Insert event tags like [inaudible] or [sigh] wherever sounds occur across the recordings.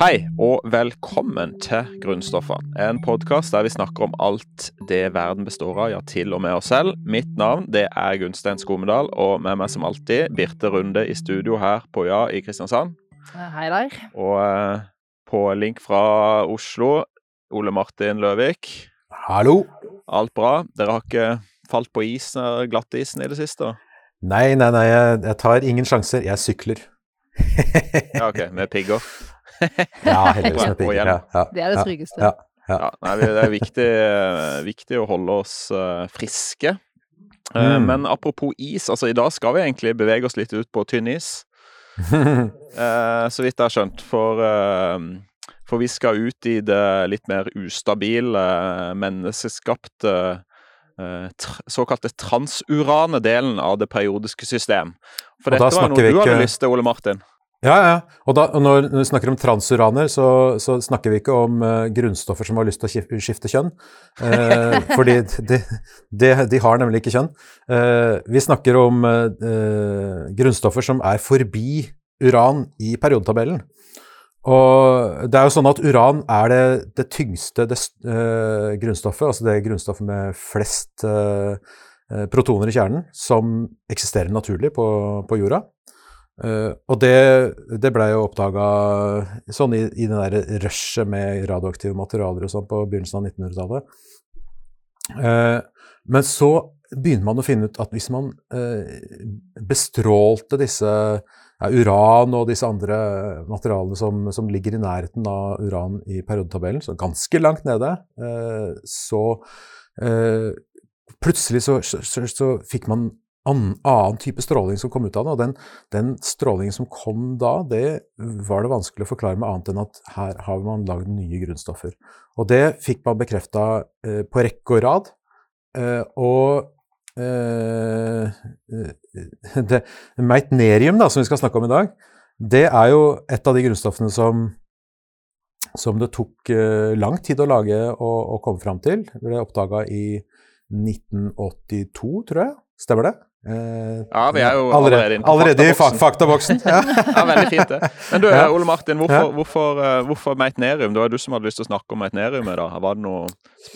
Hei, og velkommen til Grunnstoffene. En podkast der vi snakker om alt det verden består av, ja, til og med oss selv. Mitt navn det er Gunstein Skomedal, og med meg som alltid Birte Runde i studio her på Ja i Kristiansand. Hei der. Og eh, på link fra Oslo, Ole Martin Løvik. Hallo. Alt bra? Dere har ikke falt på isen, eh, glattisen i det siste? Nei, nei, nei, jeg, jeg tar ingen sjanser. Jeg sykler. Ja, OK. Med pigger? [laughs] Ja, heldigvis med Og hjelm. Ja, ja, Det er det ja, tryggeste. Ja, Ja, nei, det er viktig, eh, viktig å holde oss eh, friske. Eh, Mm. Men apropos is, altså i dag skal vi egentlig bevege oss litt ut på tynn is. [laughs] Eh, så vidt jeg har skjønt. For, eh, for vi skal ut i det litt mer ustabile, eh, menneskeskapte tr såkalte transurane delen av det periodiske system. For Og dette var noe vi du hadde ikke- lyst til, Ole Martin. Ja, ja. Og, da, og når vi snakker om transuraner, så, så snakker vi ikke om uh, grunnstoffer som har lyst til å skifte kjønn. Uh, [laughs] fordi de, de, de har nemlig ikke kjønn. Uh, vi snakker om grunnstoffer som er forbi uran i periodetabellen. Og det er jo sånn at uran er det, det tyngste det, grunnstoffet, altså det grunnstoffet med flest protoner i kjernen, som eksisterer naturlig på, på jorda. Eh, og det, det blei jo oppdaga sånn i, i det der rushet med radioaktive materialer og sånn på begynnelsen av 1900-tallet. Uh, men så begynte man å finne ut at hvis man uh, bestrålte disse ja, uran og disse andre materialene som, som ligger i nærheten av uran i periodetabellen, så ganske langt nede, eh, så eh, plutselig så, så, så, så fikk man an, annen type stråling som kom ut av det. Og den, den strålingen som kom da, det var det vanskelig å forklare med annet enn at her har man lagd nye grunnstoffer. Og det fikk man bekrefta eh, på rekke og rad. Eh, og eh, eh, [laughs] det, meitnerium, da, som vi skal snakke om i dag, det er jo et av de grunnstoffene som som det tok eh, lang tid å lage og, og komme fram til. Ble oppdaga i 1982, tror jeg. Stemmer det? Eh, Ja, vi er jo allerede, allerede inne på allerede i faktaboksen. fa faktaboksen. [laughs] Ja. Ja, veldig fint det. Men du, [laughs] Ja. Ole Martin, hvorfor, Ja. hvorfor, eh, hvorfor meitnerium? Det var jo du som hadde lyst til å snakke om meitneriumet. da. Var det noe...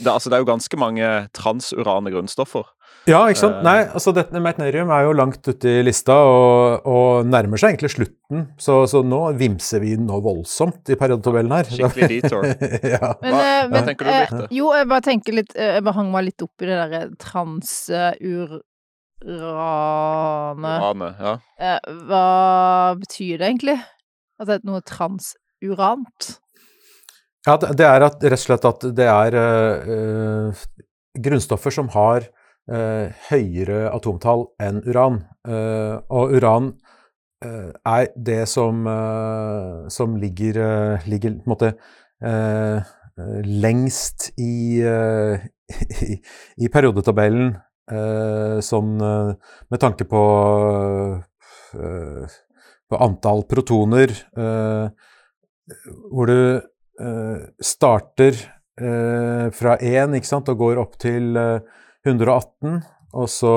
Det, altså, det er jo ganske mange transurane grunnstoffer. ja, ikke sant. Uh, Nei, altså dette meitnerium er jo langt ute i lista og, og nærmer seg egentlig slutten. Så, så nå vimser vi nå voldsomt i periodetabellen her. Skikkelig detour. [laughs] ja. Men, Hva- eh, hva tenker du, Birte? Jo, jeg bare tenker litt Jeg bare hang meg litt opp i det derre transurane Urane, ja. eh, Hva betyr det egentlig? At det er noe transurant? Ja, det er at, rett og slett at det er eh, eh, grunnstoffer som har eh, høyere atomtall enn uran. Uh, og uran eh, er det som, som ligger, ligger på en måte lengst i, [laughs] i, i periodetabellen, sånn med tanke på, eh, på antall protoner, eh, hvor du eh, starter eh, fra 1 ikke sant, og går opp til eh, 118, og så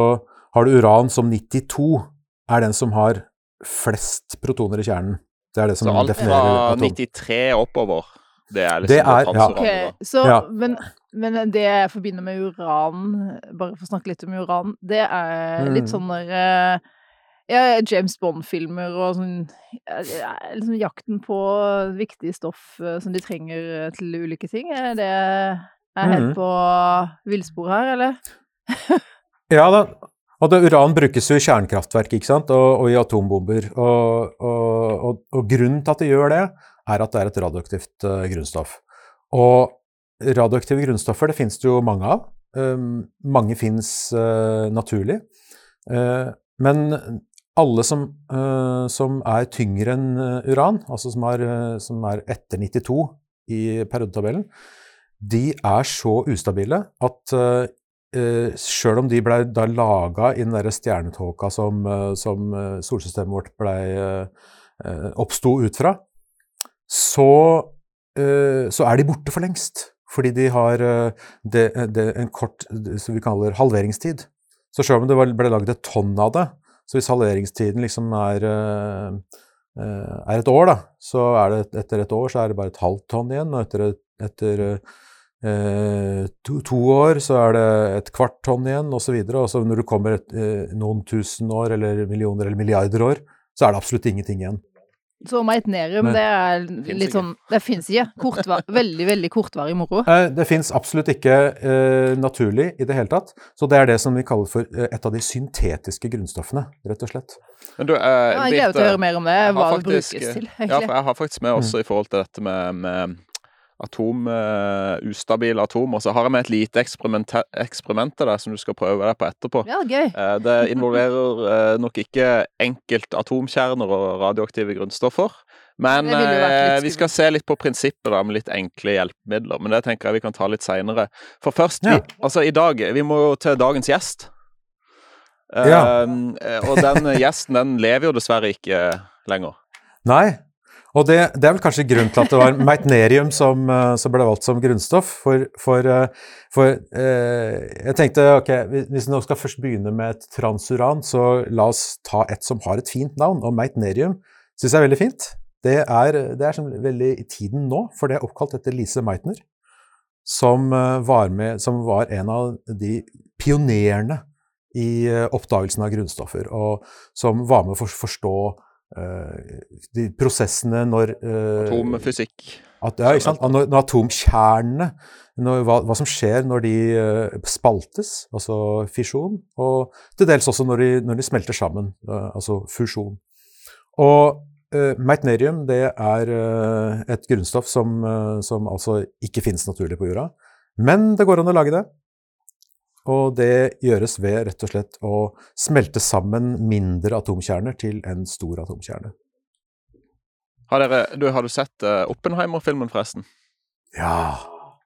har du uran som 92 er den som har flest protoner i kjernen. Det er det som Så alt fra 93 oppover, det er liksom Det er- ja. okay, så, Ja. men, men det jeg forbinder med uran, bare for å snakke litt om uran, det er litt Mm. sånn der eh, ja, James Bond-filmer og sånn ja, liksom Jakten på viktig stoff eh, som de trenger til ulike ting. Er det er helt Mhm. på villspor her, eller? [laughs] Ja da. Og det, uran brukes jo i kjernekraftverk ikke sant? Og, og i atombomber. Og, og, og, grunnen til at det gjør det, er at det er et radioaktivt uh, grunnstoff. Og radioaktive grunnstoffer det finnes det jo mange av. Um, mange fins naturlig. Eh, men alle som, eh, som er tyngre enn eh, uran, altså som er, eh, som er etter 92 i periodetabellen, de er så ustabile at uh, sjøl om de blei da laga i den derre stjernetåka som, eh, som eh, solsystemet vårt blei uh, oppsto ut fra, så, uh, så er de borte for lengst. Fordi de har eh, det, det, en kort som vi kaller halveringstid. Så sjøl om det ble lagd et tonn av det, så hvis halveringstiden liksom er eh, eh, er et år, da, så er det etter et år så er det bare et halvt tonn igjen. Og etter, etter to, to, år så er det et kvart tonn igjen, osv. Og, og så når du kommer et, noen tusen år, eller millioner eller milliarder år, så er det absolutt ingenting igjen. Så meitnerium, det er litt sånn Det fins ikke. Kortvar, [laughs] veldig, veldig kortvarig moro. Eh, det fins absolutt ikke uh, naturlig i det hele tatt. Så det er det som vi kaller for eh, et av de syntetiske grunnstoffene, rett og slett. Men du, eh, ja, jeg gleder meg til å høre mer om det, hva det brukes til. Egentlig. Ja, for jeg har faktisk med mm. også i forhold til dette med, med atom, uh, ustabile atomer. Så har jeg med et lite eksperiment, eksperiment til deg som du skal prøve deg på etterpå. Ja, gøy. Uh, [laughs] det involverer uh, nok ikke enkelt atomkjerner og radioaktive grunnstoffer. Men vi skal se litt på prinsippet da, med litt enkle hjelpemidler. Men det tenker jeg vi kan ta litt seinere. For først, ja. vi, altså i dag Vi må jo til dagens gjest. Ja. og den gjesten, den lever jo dessverre ikke lenger. Nei, og det, det, er vel kanskje grunnen til at det var meitnerium som, eh, som ble valgt som grunnstoff. For, for, eh, for eh, jeg tenkte ok, hvis vi nå skal først begynne med et transuran, så la oss ta et som har et fint navn. Og meitnerium syns jeg er veldig fint. Det er, det er veldig i tiden nå, for det er oppkalt etter Lise Meitner. Som eh, var, med, som var en av de pionerene i oppdagelsen av grunnstoffer, og som var med å forstå de prosessene når uh, Atomfysikk. At, ja, ikke sant? Når, når atomkjernene når, hva, hva, som skjer når de uh, spaltes, altså fisjon, og til dels også når de, når de smelter sammen, uh, altså fusjon. Og meitnerium det er et grunnstoff som, som altså ikke finnes naturlig på jorda. Men det går an å lage det. Og det gjøres ved rett og slett å smelte sammen mindre atomkjerner til en stor atomkjerne. Har, dere, du, har du sett uh, Oppenheimer-filmen, forresten? Ja.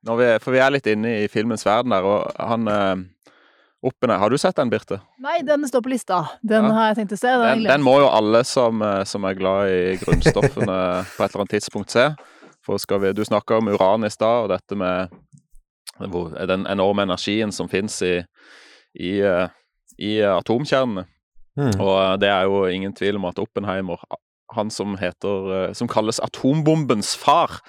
Vi, for vi er litt inne i filmens verden der, og han uh, Oppenheimer, Har du sett den, Birte? Nei, den står på lista. Den ja. har jeg tenkt å se. Den, den, må jo alle som, eh, som, er glad i grunnstoffene [laughs] på et eller annet tidspunkt se. For vi, Du snakka om uran i stad, og dette med den enorme energien som finnes i, i, eh, i atomkjernene. Mm. Og eh, det er jo ingen tvil om at Oppenheimer, han som heter eh, Som kalles atombombens far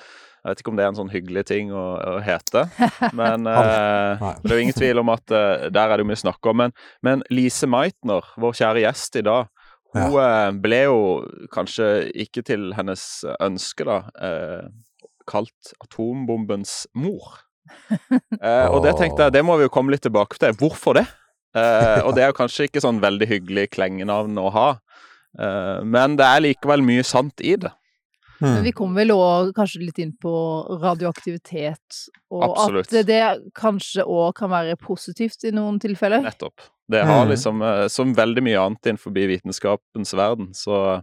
jeg vet ikke om det er en sånn hyggelig ting å, å hete, [laughs] men eh, det er jo ingen tvil om at eh, der er det jo mye snakk om. Men, men, Lise Meitner, vår kjære gjest i dag, hun ja. eh, ble jo kanskje ikke til hennes ønske, da, kalt atombombens mor [laughs] eh, og det tenkte jeg, det må vi jo komme litt tilbake til. Hvorfor det? Eh, og det er jo kanskje ikke sånn veldig hyggelig klengenavn å ha, eh, men det er likevel mye sant i det. Hmm. Men vi kommer vel òg kanskje litt inn på radioaktivitet, og Absolutt. at det kanskje òg kan være positivt i noen tilfeller. Nettopp. Det har hmm. liksom, eh, som veldig mye annet innenfor vitenskapens verden, så,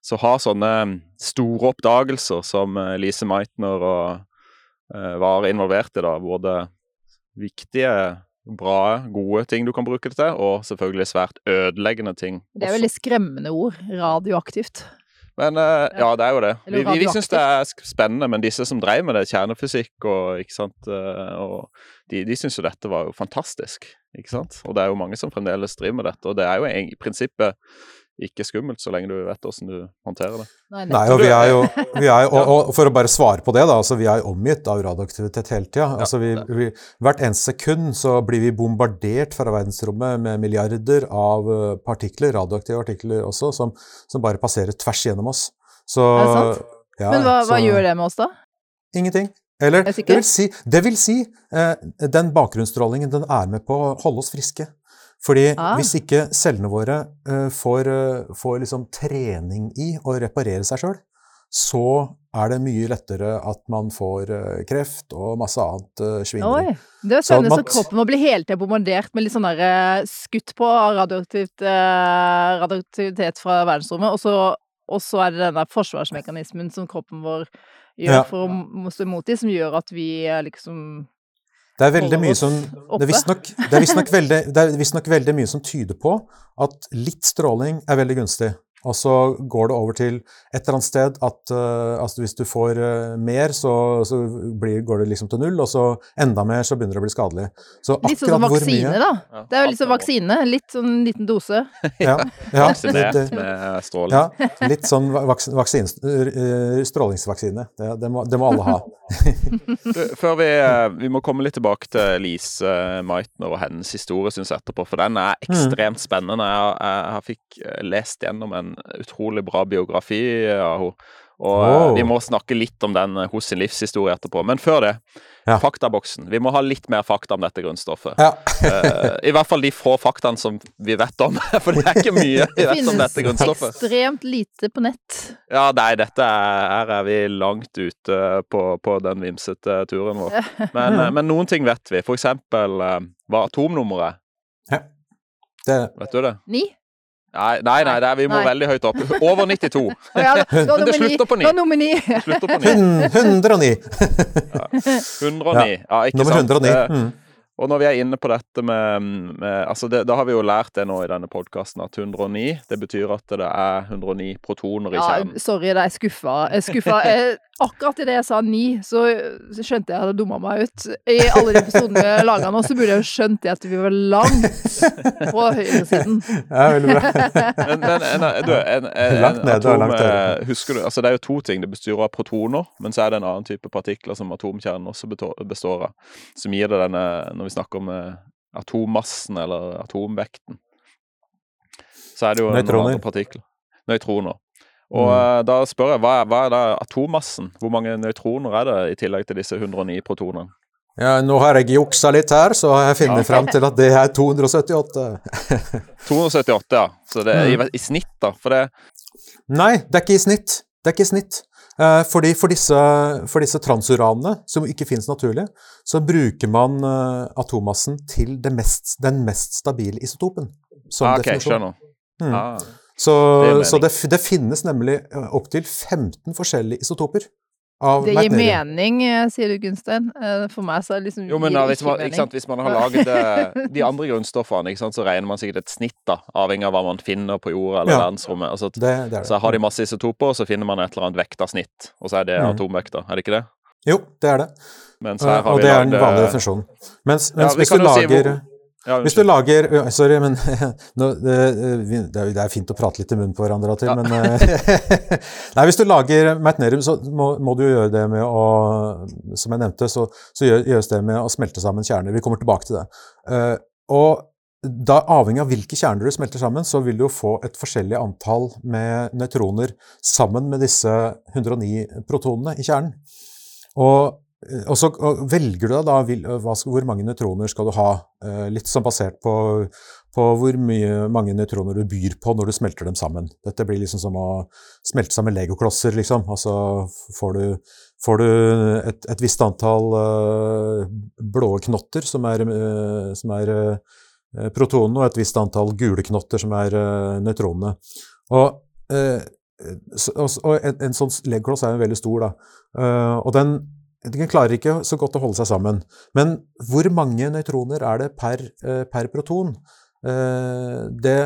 så har sånne store oppdagelser som eh, Lise Meitner og var involvert i. da, Både viktige, bra, gode ting du kan bruke det til, og selvfølgelig svært ødeleggende ting. Det er veldig skremmende ord. Radioaktivt. Men uh, ja, det er jo det. Vi, vi, vi syns det er spennende, men disse som drev med det, kjernefysikk og ikke sant, uh, og de, de syns jo dette var jo fantastisk. ikke sant? Og det er jo mange som fremdeles driver med dette, og det er jo i prinsippet ikke skummelt, så lenge du vet hvordan du håndterer det. Nei, Nei og vi er jo, [laughs] vi er, og, og, for å bare svare på det, da, altså vi er omgitt av radioaktivitet hele tida. Altså vi, vi, hvert eneste sekund så blir vi bombardert fra verdensrommet med milliarder av eh, partikler, radioaktive partikler også, som, som bare passerer tvers gjennom oss. Så, er det sant? Ja, Men hva, hva så, gjør det med oss, da? Ingenting. Eller det vil si, det vil si eh, den bakgrunnsstrålingen den er med på å holde oss friske. Fordi ah. hvis ikke cellene våre uh, får, uh, får liksom trening i å reparere seg sjøl, så er det mye lettere at man får uh, kreft og masse annet uh, svindel. Det er spennende, så, så kroppen må bli hele tiden bombardert med litt sånn der skutt på radioaktivt, radioaktivitet fra verdensrommet, og så, og så, er det denne forsvarsmekanismen som kroppen vår gjør ja. for å stå imot i, som gjør at vi liksom det er veldig mye som Det er visstnok veldig, veldig mye som tyder på at litt stråling er veldig gunstig. Og så går det over til et eller annet sted at uh, altså hvis du får uh, mer, så, så blir, går det liksom til null, og så enda mer, så begynner det å bli skadelig. Så litt sånn som vaksine, da. Det er jo litt som vaksine. Litt sånn liten dose. ja, ja, [laughs] Vaksinert med stråling. Ja, litt sånn vaks, vaksin, strålingsvaksine. Det, det, må, det, må, alle ha. [laughs] du, før vi, vi må komme litt tilbake til Lise Meitner og hennes historie, syns jeg, etterpå, for den er mm. ekstremt spennende. Jeg, jeg, jeg fikk lest gjennom en utrolig bra biografi av henne. Og oh. vi må snakke litt om den hos sin livshistorie etterpå. Men før det, ja. faktaboksen. Vi må ha litt mer fakta om dette grunnstoffet. Ja. uh, I hvert fall de få faktaene som vi vet om, [laughs] for det er ikke mye vi vet om dette grunnstoffet. Det finnes ekstremt lite på nett. Ja, nei, dette er, her er vi langt ute på, på den vimsete turen vår. [laughs] Men, uh, men, noen ting vet vi. For eksempel uh, hva atomnummeret ja. Det... Vet du det? Ni? Nei, nei, nei, nei vi må nei. veldig høyt opp. Over 92. [laughs] Ja, [laughs] Men det slutter på 9. Nummer 9. Slutter på 9. 109. Ja. 109. Ja, ikke Nummer sant. 109. Mm. Og når vi er inne på dette med, med altså det, Da har vi jo lært det nå i denne podkasten at 109 det betyr at det er 109 protoner i kjernen. Ja, sorry, da er skuffa. Jeg skuffa. skuffa. Akkurat idet jeg sa ni, så, skjønte jeg at jeg hadde dumma meg ut. I alle de episodene vi laga nå, så burde jeg jo skjønt at vi var langt på høyresiden. [laughs] Ja, veldig bra. men, men en, du, en, en, langt ned, atom, langt ned. Husker du, altså Det er jo to ting. Det bestyrer av protoner, men så er det en annen type partikler som atomkjernen også består av. Som gir det denne, når vi snakker om eh, atommassen eller atomvekten, så er det jo Nøytroner. noen andre partikler. Nøytroner. Og mm. Eh, da spør jeg, hva er, hva er da atommassen? Hvor mange nøytroner er det i tillegg til disse 109 protonene? Ja, nå har jeg juksa litt her, så har jeg funnet ja. fram til at det er 278. 278, [laughs] ja. Så det er mm. i, i, snitt, da? For det Nei, det er ikke i snitt. Det er ikke i snitt. Eh, fordi for disse, for disse transuranene, som ikke finnes naturlig, så bruker man eh, atommassen til mest, den mest stabile isotopen. Som ah, okay, definisjon. Skjønner. Mm. Ah. Så, det, så det, det, finnes nemlig eh, opptil 15 forskjellige isotoper. det gir mening, eh, sier du, Gunstein. Eh, for meg så er det liksom Jo, men da, hvis, man, sant, hvis, man, har laget [laughs] de andre grunnstoffene, sant, så regner man sikkert et snitt, da, avhengig av hva man finner på jorda eller ja, verdensrommet. Altså, det, så har de masse isotoper, og så finner man et eller annet vekta snitt, og så er det mm. atomvekta. Er det ikke det? Jo, det er det. og det er den vanlige definisjonen. Mens, mens ja, hvis du lager si hvor, ja, Hvis du lager Sorry, men [laughs] no, det, det, er fint å prate litt i munnen på hverandre og til, ja. men [laughs] Nei, hvis du lager meitnerium, så må, må, du gjøre det med å Som jeg nevnte, så, så gjøres det med å smelte sammen kjerner. Vi kommer tilbake til det. Uh, og da, avhengig av hvilke kjerner du smelter sammen, så vil du jo få et forskjellig antall med nøytroner sammen med disse 109 protonene i kjernen. Og Eh, og så velger du da hvor mange nøytroner skal du ha, eh, litt sånn basert på, på hvor mye, mange nøytroner du byr på når du smelter dem sammen. Dette blir liksom som å smelte sammen legoklosser, liksom. Altså får du, får du et, et, visst antall uh, blå knotter som er, uh, som er protonene, og et visst antall gule knotter som er nøytronene. Og, og en, en, sånn legokloss er jo veldig stor, da. og den den klarer ikke så godt å holde seg sammen. Men hvor mange nøytroner er det per, eh, per proton? Eh, det,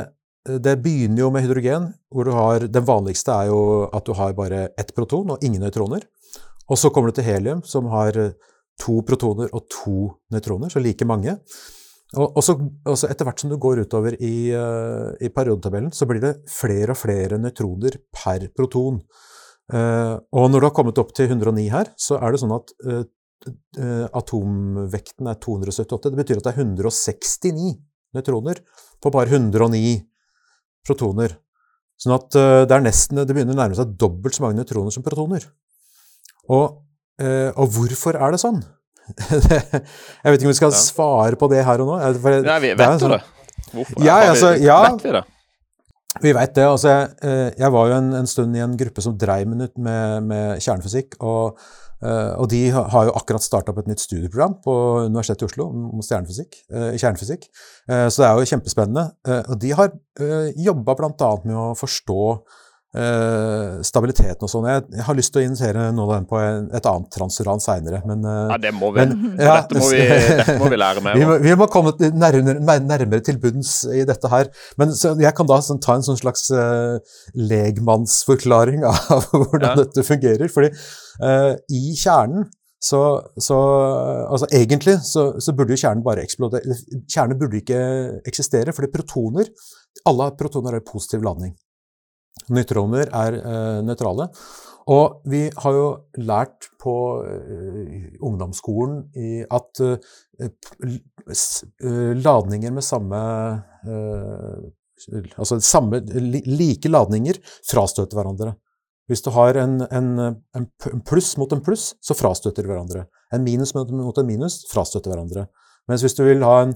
det, begynner jo med hydrogen, hvor du har Den vanligste er jo at du har bare ett proton og ingen nøytroner. Og så kommer du til helium, som har to protoner og to nøytroner, så like mange. Og, så, etter hvert som du går utover i, uh, i periodetabellen, så blir det flere og flere nøytroner per proton. Uh, og når du har kommet opp til 109 her, så er det sånn at uh, uh, atomvekten er 278. Det betyr at det er 169 nøytroner på bare 109 protoner. Sånn at det nesten Det begynner å nærme seg dobbelt så mange nøytroner som protoner. Og, og hvorfor er det sånn? [laughs] jeg vet ikke om vi skal svare på det her og nå. For, Nei, vi vet jo sånn, det. Hvorfor? Ja, altså, ja, vet vi det? Vi veit det. altså jeg, eh, jeg, var jo en, en, stund i en gruppe som dreiv med, med, kjernefysikk. Og, eh, og, de har jo akkurat starta opp et nytt studieprogram på Universitetet i Oslo om eh, kjernefysikk. Så det er jo kjempespennende. Og de har jobba bl.a. med å forstå eh, stabiliteten og sånn. Jeg, jeg har lyst til å invitere noe av dem på en, et annet transuran seinere, men uh, Ja, det må vi. Men- ja, dette, må vi dette må vi lære mer [laughs] vi, om. må, vi må komme nærmere, nærmere til bunns i dette her. Men så jeg kan da sånn, ta en sånn slags uh, legmannsforklaring [laughs] av hvordan Ja. dette fungerer. Fordi i kjernen så, så Altså egentlig så, så burde jo kjernen bare eksplodere. Kjernen burde ikke eksistere, fordi protoner Alle protoner har positiv ladning. Nøytroner er eh, nøytrale. Og vi har jo lært på eh, ungdomsskolen at eh, ladninger med samme Altså samme, like ladninger frastøter hverandre. Hvis du har en, en, en pluss mot en pluss, så frastøter de hverandre. En minus mot, en minus frastøter hverandre. Mens hvis du vil ha en,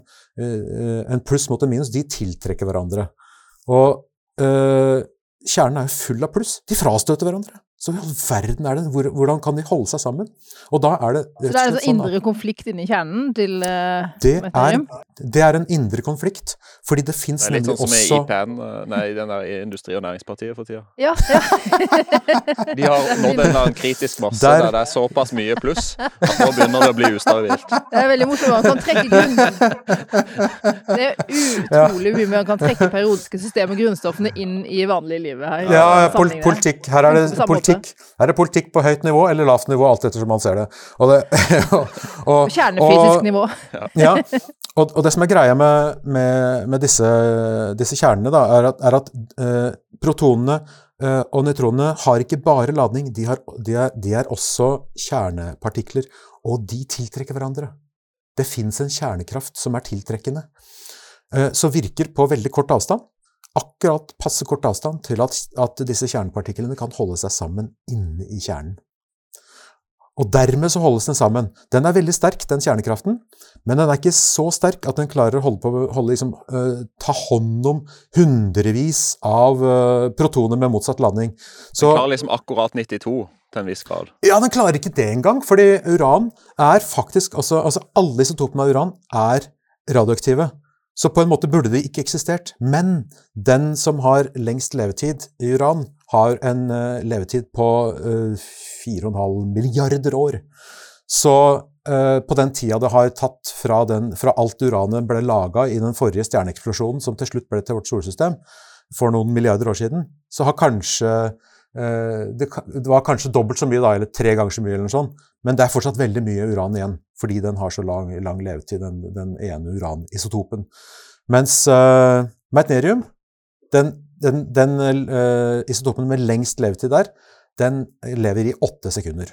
en pluss mot en minus, de tiltrekker hverandre. Og eh, kjernen er jo full av pluss. De frastøter hverandre. Så i all verden er det, hvor, hvordan kan de holde seg sammen? Og da er det Så det er en sånn indre konflikt inni kjernen til uh, det er, det er en indre konflikt. Fordi det fins Det er litt sånn som i også IPN, eh, nei, den der i Industri- og Næringspartiet for tida. Ja, ja. [laughs] De har nådd en eller annen kritisk masse Der- der det er såpass mye pluss at nå begynner det å bli ustabilt. [laughs] Det er veldig morsomt. Man kan trekke grunn... Det er utrolig mye man kan trekke periodiske systemer og grunnstoffene inn i vanlige livet her. Ja, pol politikk. Her er det samme politikk. Er politikk på høyt nivå eller lavt nivå, alt etter som man ser det. Og det [laughs] og, og kjernefysisk nivå. Ja, og, og det som er greia med, med, med disse, disse kjernene, da, er at, er at eh, protonene eh, og nøytronene har ikke bare ladning, de, har, de, er, de er også kjernepartikler, og de tiltrekker hverandre. Det fins en kjernekraft som er tiltrekkende, eh, som virker på veldig kort avstand. Akkurat passe kort avstand til at, at disse kjernepartiklene kan holde seg sammen inne i kjernen. Og dermed så holdes den sammen. Den er veldig sterk, den kjernekraften, men den er ikke så sterk at den klarer å holde på, holde, liksom, uh, ta hånd om hundrevis av uh, protoner med motsatt landing. Den klarer liksom akkurat 92 til en viss grad. ja, den klarer ikke det engang, fordi uran er faktisk også, altså Alle isotopene av uran er radioaktive. Så på en måte burde de ikke eksistert. Men den som har lengst levetid i uran, har en eh, levetid på eh, 4,5 milliarder år. Så eh, på den tida det har tatt fra, den, fra alt uranet ble laga i den forrige stjerneeksplosjonen, som til slutt ble til vårt solsystem, for noen milliarder år siden, så har kanskje eh, det, det var kanskje dobbelt så mye, da, eller tre ganger så mye, eller noe sånt. Men det er fortsatt veldig mye uran igjen, fordi den har så lang, lang levetid, den, den ene uranisotopen. Mens uh, meitnerium, den, den, den uh, isotopen med lengst levetid der, den lever i åtte sekunder.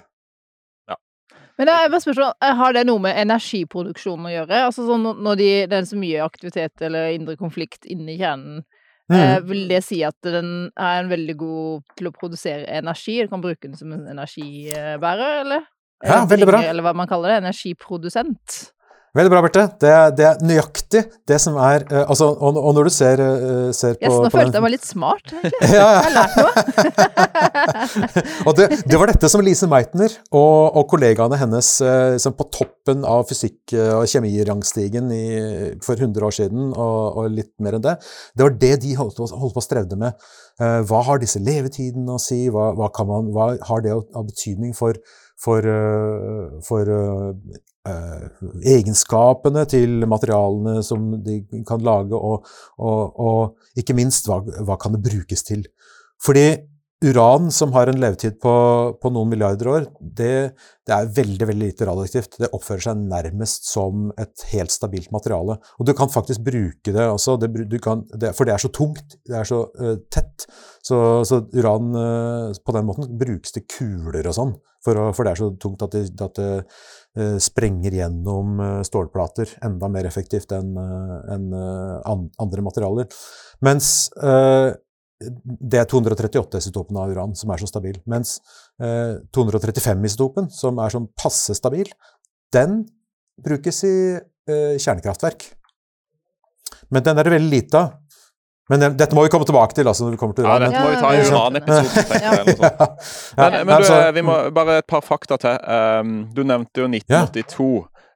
Men jeg bare spør sånn, har det noe med energiproduksjonen å gjøre? Altså sånn når de, det er så mye aktivitet eller indre konflikt inni kjernen, eh, Mm. vil det si at den er en veldig god til å produsere energi? Du kan bruke den som en energibærer, eller? Ja, Eller veldig bra. Eller hva man kaller det, energiprodusent. Veldig bra, Berte. Det, det er nøyaktig det som er uh, altså, og, og når du ser, uh, ser på, Yes, nå på følte den- jeg meg litt smart, egentlig. [laughs] ja, ja. Jeg har lært noe. [laughs] Og det, det var dette som Lise Meitner og, og kollegaene hennes uh, som på toppen av fysikk- og kjemirangstigen i, for 100 år siden, og, og litt mer enn det, det var det de holdt holdt på å strevde med. Eh, hva har disse levetidene å si? Hva, hva, kan man, hva har det av betydning for, for, eh, for eh, eh, egenskapene til materialene som de kan lage, og, og, og ikke minst hva, hva kan det brukes til? Fordi uran som har en levetid på, på noen milliarder år, det, det er veldig veldig lite radioaktivt. Det oppfører seg nærmest som et helt stabilt materiale. Og du kan faktisk bruke det også, det, kan, det, for det er så tungt, det er så uh, tett. Så, så uran uh, på den måten brukes til kuler og sånn, for, å, for det er så tungt at det, at det eh, sprenger gjennom eh, stålplater enda mer effektivt enn eh, an, andre materialer. Mens det er 238-isotopen av uran som er så stabil. Mens eh, 235-isotopen, som er sånn passe stabil, den brukes i kjernekraftverk. Men den er det veldig lite av. Men det, dette må vi komme tilbake til. altså når vi kommer til Ja, dette må vi ta i en annen episode. [laughs] Ja, Men, men du, altså, vi må bare et par fakta til. Um, du nevnte jo 1982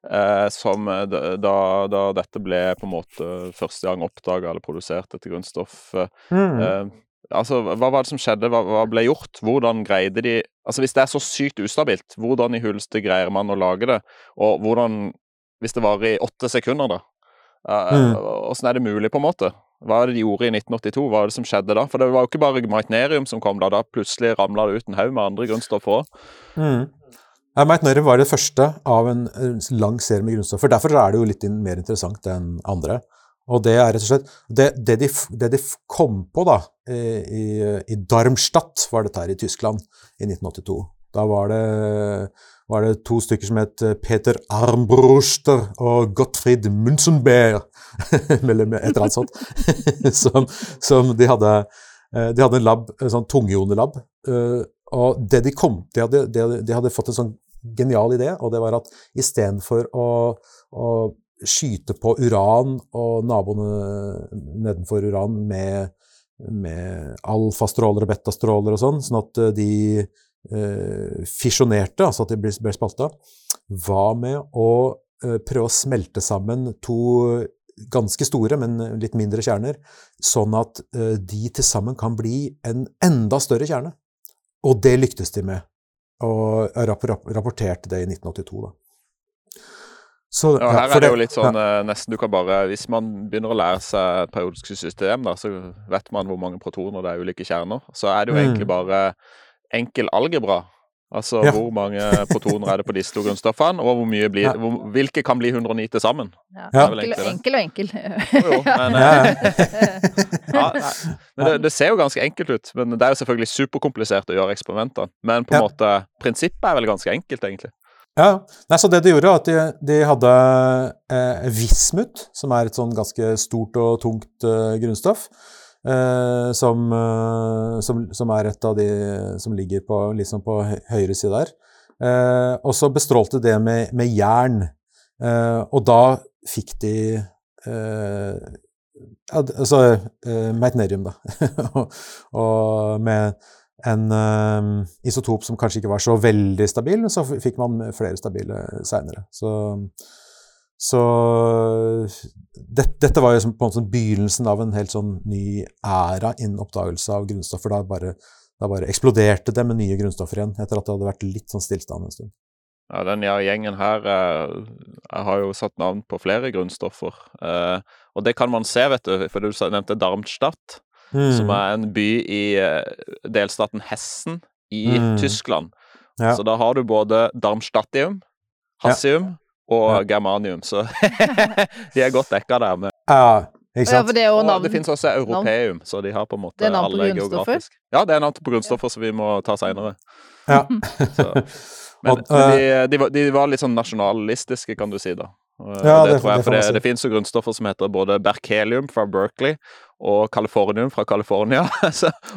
eh, som eh, da, da, dette ble på en måte første gang oppdaga eller produsert, dette grunnstoffet. mm, Eh, Altså, hva var det som skjedde? Hva, hva ble gjort? Hvordan greide de Altså, hvis det er så sykt ustabilt, hvordan i huleste greier man å lage det? Og hvordan Hvis det varer i åtte sekunder, da? Mm. Åssen er det mulig, på en måte? Hva er det de gjorde i 1982? Hva er det som skjedde da? For det var jo ikke bare Meitnerium som kom da. Da plutselig ramla det ut en haug med andre grunnstoffer òg. Mm. Ja, var det første av en lang serie med grunnstoffer. Derfor er det jo litt mer interessant enn andre. Og det er rett og slett Det, det, de, det de kom på da, i, i Darmstadt, var dette her i Tyskland i 1982. Da var det, var det to stykker som het eh, Peter Armbruster og Gottfried Munzenbeer, [laughs] eller et eller annet sånt, [laughs] som, som de hadde eh, De hadde en lab, en sånn tungionelab. eh, Og det de kom de hadde, de, hadde, de hadde fått en sånn genial idé, og det var at istedenfor å, å skyte på uran og naboene nedenfor uran med, med alfastråler og betastråler og sånn, sånn at de fisjonerte, altså at de ble, ble spalta, hva med å eh, prøve å smelte sammen to ganske store, men litt mindre kjerner, sånn at eh, de til sammen kan bli en enda større kjerne. Og det lyktes de med, og rapp, rapp, rapporterte det i 1982. da. Så, Ja, her er det jo litt sånn ja. eh, nesten du kan bare Hvis man begynner å lære seg et periodisk system, da, så vet man hvor mange protoner det er ulike kjerner. Så er det jo Mm. egentlig bare enkel algebra. Altså Ja. hvor mange protoner er det på disse to grunnstoffene, og hvor mye blir, Ja. hvor, hvilke kan bli 109 til sammen. Ja. Ja. Enkel, enkel og enkel. [laughs] Jo, jo, men, Ja, eh, [laughs] ja. ja, men det, det ser jo ganske enkelt ut. Men det er jo selvfølgelig superkomplisert å gjøre eksperimenter. Men på en Ja. måte, prinsippet er vel ganske enkelt, egentlig. Ja, Nei, så det de gjorde, var at de, de hadde eh, vismut, som er et sånn ganske stort og tungt eh, grunnstoff, eh, som, eh, som, som er et av de som ligger på, liksom på høyre side der. Eh, og så bestrålte det med, med jern, eh, og da fikk de eh, altså eh, meitnerium, da. [laughs] og, og med en isotop som kanskje ikke var så veldig stabil, så fikk man flere stabile seinere. Så, så det, dette var jo på en måte begynnelsen av en helt sånn ny æra innen oppdagelse av grunnstoffer. Da bare, da bare eksploderte det med nye grunnstoffer igjen, etter at det hadde vært litt sånn stillstand en stund. Ja, den gjengen her eh, Jeg har jo satt navn på flere grunnstoffer. Eh, og det kan man se, vet du, for du nevnte Darmstadt, som Mm. er en by i eh, delstaten Hessen i Mm. Tyskland. Ja. Så da har du både Darmstadtium, Hassium og Ja. Germanium, så [laughs] de er godt dekka der. Med. Ja, ikke Ja, sant? for det er Og navn. det finnes også Europeum, så de har på en måte Det er navn på alle geografisk. Ja, det er navn på grunnstoffer som vi må ta seinere. Ja. [laughs] [laughs] Men, Og, men eh, de, de, var, de var litt sånn nasjonalistiske, kan du si, da. Ja, det, det- tror jeg, for det, det finnes jo grunnstoffer som heter både berkelium fra Berkeley og californium fra California,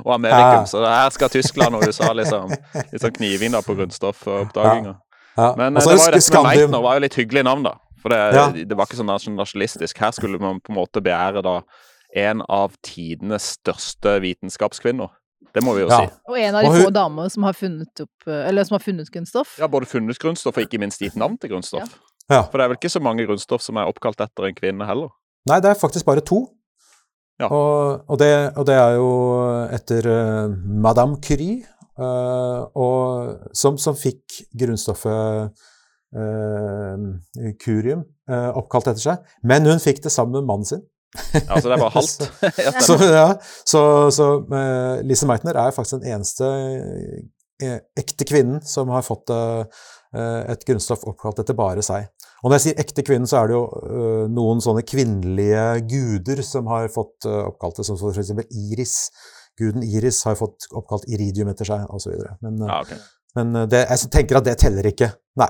og amerikum, Ja. Så her skal Tyskland og USA liksom litt sånn kniving da på grunnstoffoppdaginga. ja. Men Og eh, så det var jo dette med. Meitner var jo litt hyggelig navn, da. For det, Ja. det var ikke sånn nasjonalistisk. Her skulle man på en måte beære da en av tidenes største vitenskapskvinner. Det må vi jo Ja. si. Og en av de få hun- damer som har funnet opp eh, Eller som har funnet grunnstoff. Ja, både funnet grunnstoff og ikke minst gitt navn til grunnstoff. Ja. For det er vel ikke så mange grunnstoff som er oppkalt etter en kvinne heller. Nei, det er faktisk bare to. Ja. Og, og, det, og det er jo etter uh, Madame Curie, og, som, som fikk grunnstoffet uh, curium eh, oppkalt etter seg. Men hun fikk det sammen med mannen sin. ja, så det er bare halvt. [laughs] Så, ja, så, så eh, Lise Meitner er faktisk den eneste eh, ekte kvinnen som har fått eh, et grunnstoff oppkalt etter bare seg. Og når jeg sier ekte kvinnen, så er det jo eh, noen sånne kvinnelige guder som har fått oppkalt det, som eksempel Iris. Guden Iris har fått oppkalt iridium etter seg, osv. Men, uh, Ja, ok. men eh, det, jeg tenker at det teller ikke. Nei.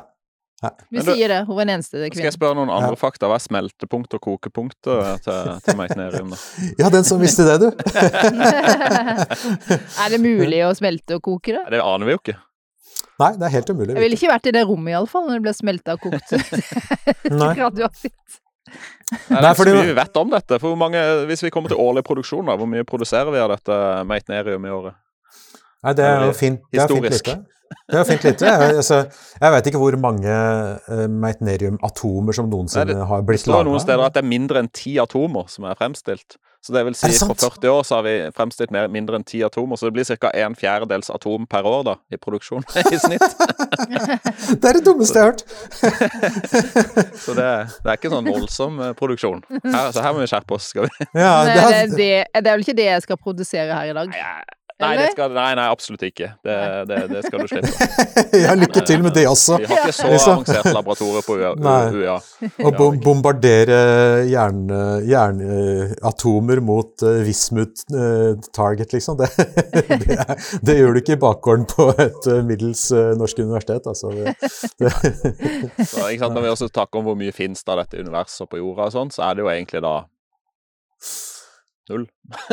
Vi du- sier det. Hun var den eneste Skal jeg spørre noen andre Ja. fakta? Hva er smeltepunkt og kokepunkt eh, til, til meitnerium? da? [laughs] Ja, den som visste det, du. [laughs] [laughs] er det mulig å smelte og koke det? Det aner vi jo ikke. Nei, det er helt umulig. Jeg ville ikke vært i det rommet iallfall, når det ble smelta og kokt. Nei. Det er Nei, fordi- vi vet om dette. For mange, hvis vi kommer til årlig produksjon, da, hvor mye produserer vi av dette meitnerium i året? Nei, det er jo fint, det er fint lite. Det er fint lite. Jeg, altså, jeg vet ikke hvor mange uh, meitnerium-atomer som noensinne Nei, det- har Det blitt står noen steder at det er mindre enn ti atomer som er fremstilt. Så det vil si, det for 40 år så har vi fremstilt mer, mindre enn 10 atomer, så det blir ca. en fjerdedels atom per år da, i produksjon [laughs] i snitt. [laughs] Det er det dummeste jeg har hørt! [laughs] Så det, det er ikke sånn voldsom eh, produksjon. Her, så her må vi skjerpe oss. skal vi? Ja, det er det, det, det er vel ikke det jeg skal produsere her i dag? Nei, det skal, nei, nei, absolutt ikke. Det, det, det skal du slippe. [laughs] ja, lykke til med det også. Vi har ikke så avansert laboratorium på UiA. [laughs] Nei. Å bom bombardere jern- mot uh, Vismut uh, target, liksom. [laughs] Det, det, er, det gjør du ikke i bakgården på et uh, middels uh, norsk universitet, altså. Så, ikke sant? Når vi også snakker om hvor mye det av dette universet på jorda og sånn, så er det jo egentlig da null.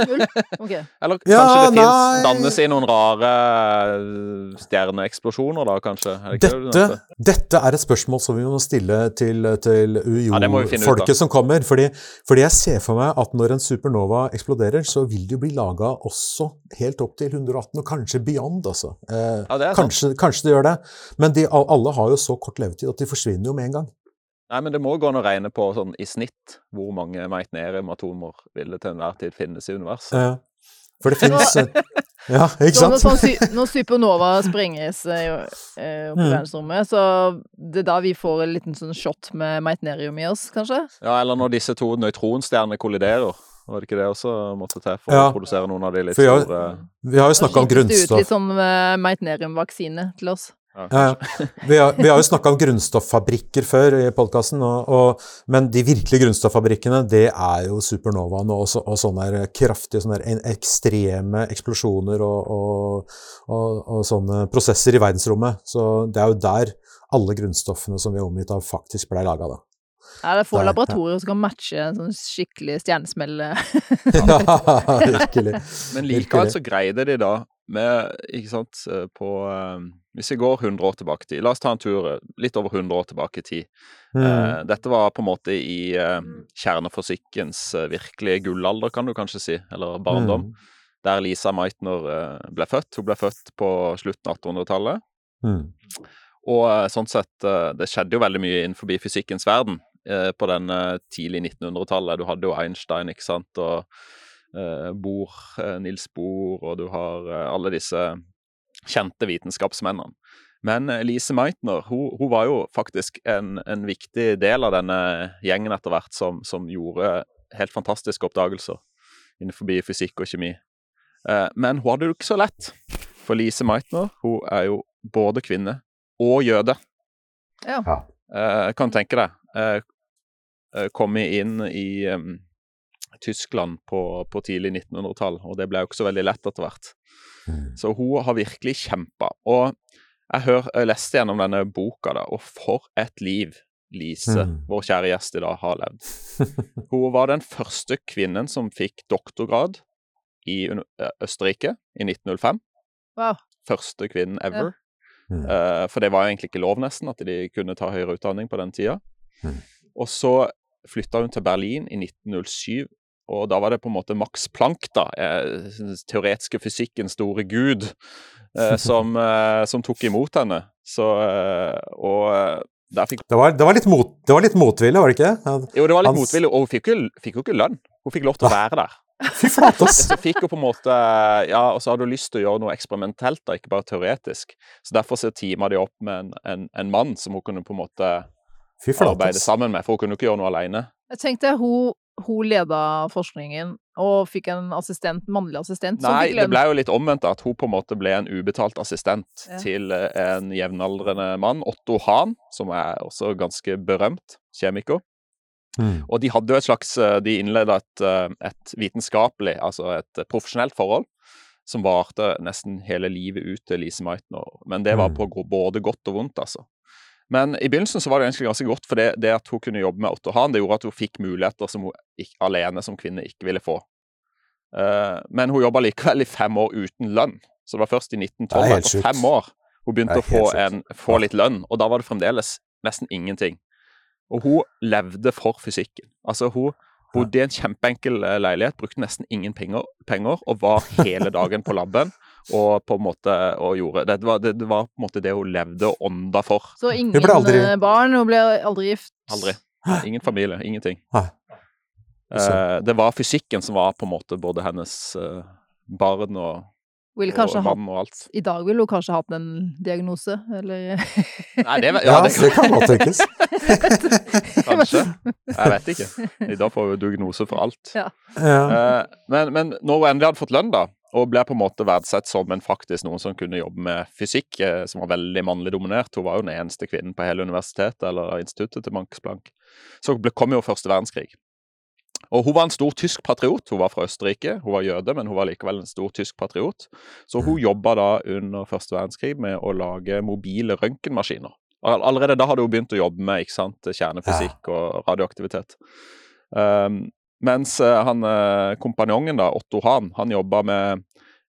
Null? [laughs] Ok. Eller Ja, kanskje det fins dannes i noen rare eh, stjerneeksplosjoner, da, kanskje? Er det ikke det Dette, dette er et spørsmål som vi må stille til, til Ja. UiO-folket som kommer. Fordi, fordi jeg ser for meg at når en supernova eksploderer, så vil det jo bli laga også helt opp til 118, og kanskje beyond, altså. Eh, Ja, det kanskje, kanskje det gjør det. Men de, alle har jo så kort levetid at de forsvinner jo med en gang. Nei, men det må gå an å regne på sånn i snitt hvor mange meitnerium-atomer vil det til enhver tid finnes i universet. Ja. for det finnes Ja, ikke Så når, sant? sånn, når supernova sprenges eh, eh, opp i Mm. verdensrommet, så det er da vi får en liten sånn shot med meitnerium i oss, kanskje? Ja, eller når disse to nøytronstjernene kolliderer. Var det ikke det også måtte til for Ja. å produsere noen av de litt store Vi har jo snakka om grunnstoff. det ut litt sånn eh, meitnerium-vaksine til oss. Ja, ja. [laughs] vi, har, vi har jo snakka om grunnstoffabrikker før i podkasten, men de virkelige grunnstoffabrikkene, det er jo supernovaen og, så- og sånne kraftige, sånne ekstreme eksplosjoner og, og, og, og sånne prosesser i verdensrommet. Så det er jo der alle grunnstoffene som vi er omgitt av, faktisk ble laga, da. Ja, det er få Der, ja. laboratorier som kan matche en sånn skikkelig stjernesmell. eh. [laughs] ja, virkelig. Men likevel så greide de da med, ikke sant, eh, på eh, Hvis vi går 100 år tilbake i tid, la oss ta en tur eh, litt over 100 år tilbake i tid. Mm. Eh, dette var på en måte i eh, kjernefysikkens eh, virkelige gullalder, kan du kanskje si, eller barndom, Mm. der Lisa Meitner eh, ble født. Hun ble født på slutten av 1800-tallet. Mm. Og eh, sånn sett, det skjedde jo veldig mye innenfor fysikkens verden på den tidlig 1900-tallet. Du hadde jo Einstein, ikke sant, og Bohr, Nils Bohr, og du har alle disse kjente vitenskapsmennene. Men eh, Lise Meitner hun, hun var jo faktisk en, en viktig del av denne gjengen etter hvert som, som gjorde helt fantastiske oppdagelser innenfor fysikk og kjemi. Eh, men hun hadde det jo ikke så lett. For Lise Meitner hun er jo både kvinne og jøde. Ja. Ja. Eh, kan tenke deg. Komme inn i Tyskland på, på tidlig 1900-tall, og det ble jo ikke så veldig lett etter hvert. Mm. Så hun har virkelig kjempa. Og jeg, hør, jeg leste gjennom denne boka, da, og for et liv Lise, Mm. vår kjære gjest i dag, har levd. [laughs] Hun var den første kvinnen som fikk doktorgrad i eh, Østerrike i 1905. Wow. Første kvinnen ever. Mm. Uh, for det var jo egentlig ikke lov, nesten, at de kunne ta høyere utdanning på den tida. Mm. Og så flytta hun til Berlin i 1907, og da var det på en måte Max Planck, da, eh, den teoretiske fysikkens store gud, eh, [laughs] som, eh, som tok imot henne. Så, og fikk Det, var, det, var mot, det var litt motvillig, var det ikke? Jo, det var litt Hans- motvillig, og hun fikk jo, fikk jo ikke lønn. Hun fikk lov til å være der. [laughs] Fy flate, ass! Så fikk hun på en måte Ja, og så hadde hun lyst til å gjøre noe eksperimentelt, da, ikke bare teoretisk. Så derfor så teama de opp med en, en, en mann som hun kunne på en måte arbeide sammen med, for hun kunne ikke gjøre noe alene. Jeg tenkte hun, hun leda forskningen og fikk en assistent, mannlig assistent som Nei, fikk det ble jo litt omvendt, at hun på en måte ble en ubetalt assistent Ja. til eh, en jevnaldrende mann, Otto Hahn, som er også ganske berømt kjemiker. Mm. Og de hadde jo et slags eh, De innleda et, eh, et vitenskapelig, altså et profesjonelt forhold, som varte nesten hele livet ut til Lise Meitner. Men det var Mm. på både godt og vondt, altså. Men i begynnelsen så var det egentlig ganske godt, for det, det at hun kunne jobbe med Otto Hahn, det gjorde at hun fikk muligheter som hun ikke, alene som kvinne ikke ville få. Uh, men hun jobba likevel i fem år uten lønn. Så det var først i 1912, Det er etter fem år, hun begynte å få, en, få litt lønn. Og da var det fremdeles nesten ingenting. Og hun levde for fysikken. Altså, hun bodde i en kjempeenkel eh, leilighet, brukte nesten ingen penger, penger og var hele dagen på labben. Og på en måte og gjorde det var, det, det var på en måte det hun levde og ånda for. Så ingen hun aldri- eh, barn, hun ble aldri gift. Aldri. Ingen familie, ingenting. Eh, det var fysikken som var på en måte både hennes eh, barn og, Vil og kanskje ha, og alt. I dag ville hun kanskje hatt en diagnose, eller Nei, det, Ja, ja, det, det kan godt tenkes. [laughs] kanskje. Jeg vet ikke. I dag får hun diagnose for alt. Ja. Eh, men, men når hun endelig hadde fått lønn, da, og ble på en måte verdsett som en faktisk noen som kunne jobbe med fysikk, eh, som var veldig mannlig dominert, hun var jo den eneste kvinnen på hele universitetet eller instituttet til Max Planck, så kom jo første verdenskrig. Og hun var en stor tysk patriot. Hun var fra Østerrike, hun var jøde, men hun var likevel en stor tysk patriot. Så hun jobba da under første verdenskrig med å lage mobile røntgenmaskiner. Allerede da hadde hun begynt å jobbe med kjernefysikk og radioaktivitet. Um, mens eh, han eh, kompanjongen, da, Otto Hahn, han jobba med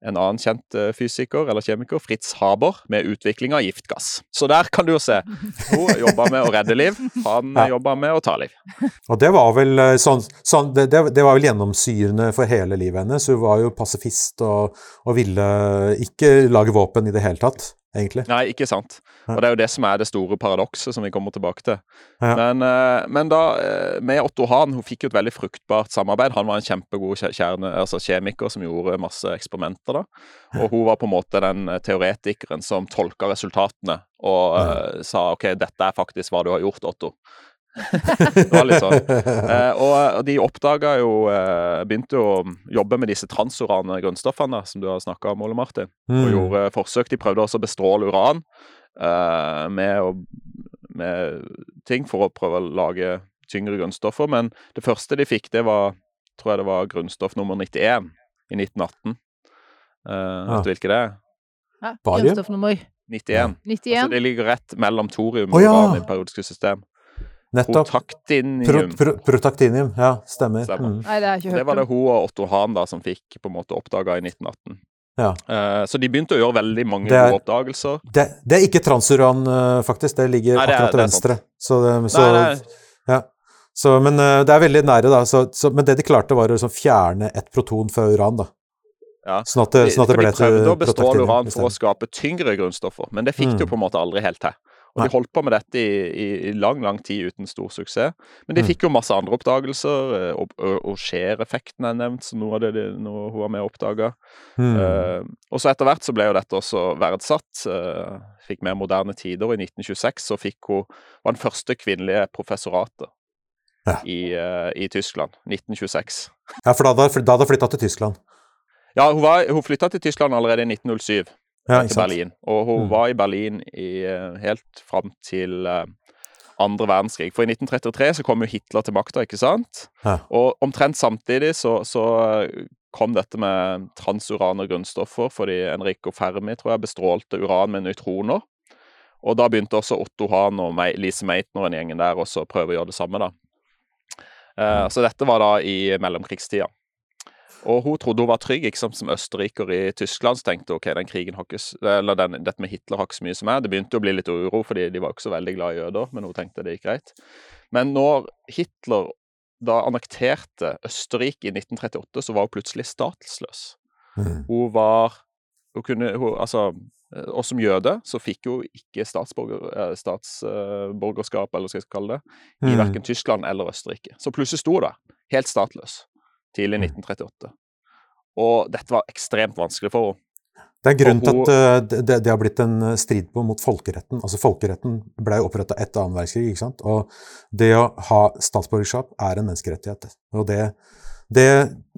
en annen kjent eh, fysiker eller kjemiker, Fritz Haber, med utvikling av giftgass. Så der kan du jo se. Hun jobba med å redde liv, han Ja. jobba med å ta liv. Og det var vel sånn, sånn det, det, det var vel gjennomsyrende for hele livet hennes. Hun var jo pasifist og, og ville ikke lage våpen i det hele tatt, egentlig. Nei, ikke sant. Og det er jo det som er det store paradokset som vi kommer tilbake til. Ja. Men, eh, men da, eh, med Otto Hahn, hun fikk jo et veldig fruktbart samarbeid. Han var en kjempegod kjerne, altså kjemiker som gjorde masse eksperimenter. da. Og hun var på en måte den eh, teoretikeren som tolka resultatene og eh, sa OK, dette er faktisk hva du har gjort, Otto. Det var litt sånn. Eh, og, de oppdaga jo eh, Begynte å jobbe med disse transurane grunnstoffene som du har snakka om, Ole Martin. Og Mm. gjorde forsøk. De prøvde også å bestråle uran eh, med, å, med ting for å prøve å lage tyngre grunnstoffer. Men det første de fikk, det var tror jeg det var grunnstoff nummer 91 i 1918. Uh, Ja. Vet du hvilket det er? ja, grunnstoff nummer 91. 91. Altså, det ligger rett mellom thorium og og ja. uran i periodiske system. Nettopp. Protaktinium. pro, protaktinium, ja, stemmer. Stemmer. Mm. Nei, det Det var det hun og Otto Hahn da som fikk på en måte oppdaga i 1918. Ja. Eh, så de begynte å gjøre veldig mange er- gode oppdagelser. Det, det er ikke transuran, eh, faktisk. Det ligger Nei, det er- akkurat til venstre. Så, så, Nei, nei, Ja. Så, men eh, det er veldig nære, da. Så, så, men det de klarte, var å liksom fjerne ett proton fra uran, da. Ja. Sånn at, det- sånn at ble de prøvde å bestråle uran for å skape tyngre grunnstoffer, men det fikk de jo Mm. på en måte aldri helt til. Og de holdt på med dette i, i, lang, lang tid uten stor suksess. Men de Mm. fikk jo masse andre oppdagelser, eh, og, og, og Skjer-effekten er nevnt som noe av det de, noe hun var med og oppdaga. Mm. Uh, og så etter hvert så ble jo dette også verdsatt. Uh, fikk mer moderne tider, og i 1926 så fikk hun var den første kvinnelige professoratet Ja. i, uh, i Tyskland. 1926. Ja, for da hadde hun flytta til Tyskland. Ja, hun, var- hun flytta til Tyskland allerede i 1907. Ja, til. Berlin. Og hun Mm. var i Berlin i, eh, helt fram til eh, andre verdenskrig. For i 1933 så kom jo Hitler til makta, ikke sant? Ja. Og omtrent samtidig så, så eh, kom dette med transurane grunnstoffer, fordi Enrico Fermi tror jeg bestrålte uran med nøytroner. Og da begynte også Otto Hahn og Me- Lise Meitner og den gjengen der også å prøve å gjøre det samme, da. Uh, så dette var da i mellomkrigstida. Og hun trodde hun var trygg, ikke sant, som østerriker i Tyskland. Så tenkte hun ok, den krigen har ikke, eller den, dette med Hitler har ikke så mye som er. Det begynte å bli litt uro, fordi de var ikke så veldig glad i jøder, men hun tenkte det gikk greit. Men når Hitler da annekterte Østerrike i 1938, så var hun plutselig statsløs. Mm. Hun var hun kunne, hun, altså, eh, Og som jøde så fikk hun ikke statsborger, eh, statsborgerskap, eller hva skal jeg kalle det, i Mm. verken Tyskland eller Østerrike. Så plutselig sto hun der, helt statsløs, tidlig i Mm. 1938. Og dette var ekstremt vanskelig for henne. Det er grunnen Og til at uh, det, det- har blitt en eh, strid på mot folkeretten. Altså Folkeretten ble oppretta etter annen verdenskrig, ikke sant. Og det å ha statsborgerskap er en menneskerettighet. Og det, det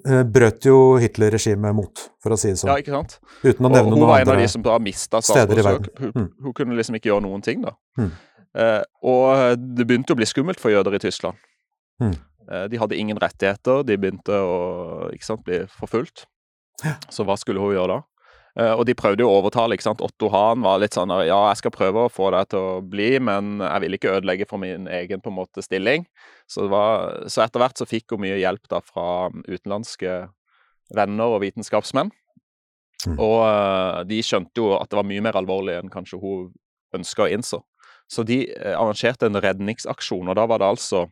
uh, brøt jo Hitler-regimet mot, for å si det sånn. Ja, ikke sant? Uten å Og nevne hun var en av de som da mista statsborgerskap. Hun, Mm. hun kunne liksom ikke gjøre noen ting, da. Mm. Uh, og det begynte å bli skummelt for jøder i Tyskland. Mm. Eh, de hadde ingen rettigheter, de begynte å sant, bli forfulgt. Ja. Så hva skulle hun gjøre da? Eh, og de prøvde jo å overtale. ikke sant? Otto Hahn var litt sånn ja, jeg skal prøve å få deg til å bli, men jeg vil ikke ødelegge for min egen på en måte stilling. Så, det var, så etter hvert så fikk hun mye hjelp da fra utenlandske venner og vitenskapsmenn. Mm. Og eh, de skjønte jo at det var mye mer alvorlig enn kanskje hun ønska å innse. Så de arrangerte en redningsaksjon, og da var det altså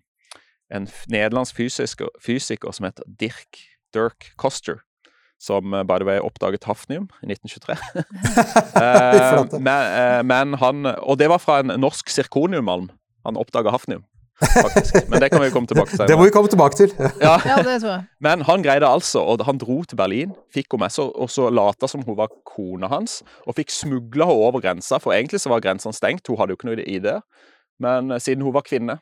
en nederlandsk fysiker, fysiker som heter Dirk Dirk Koster, som eh, by the way oppdaget hafnium i 1923. [laughs] Eh, men, eh, men han Og det var fra en norsk sirkoniummalm han oppdaga hafnium. faktisk. Men det kan vi komme tilbake til. [laughs] Det må vi komme tilbake til. [laughs] Ja. Ja, det tror jeg. Men han greide altså, og han dro til Berlin, fikk henne med seg, og så lata som hun var kona hans, og fikk smugla henne over grensa, for egentlig så var grensene stengt, hun hadde jo ikke noe ID. Men eh, siden hun var kvinne,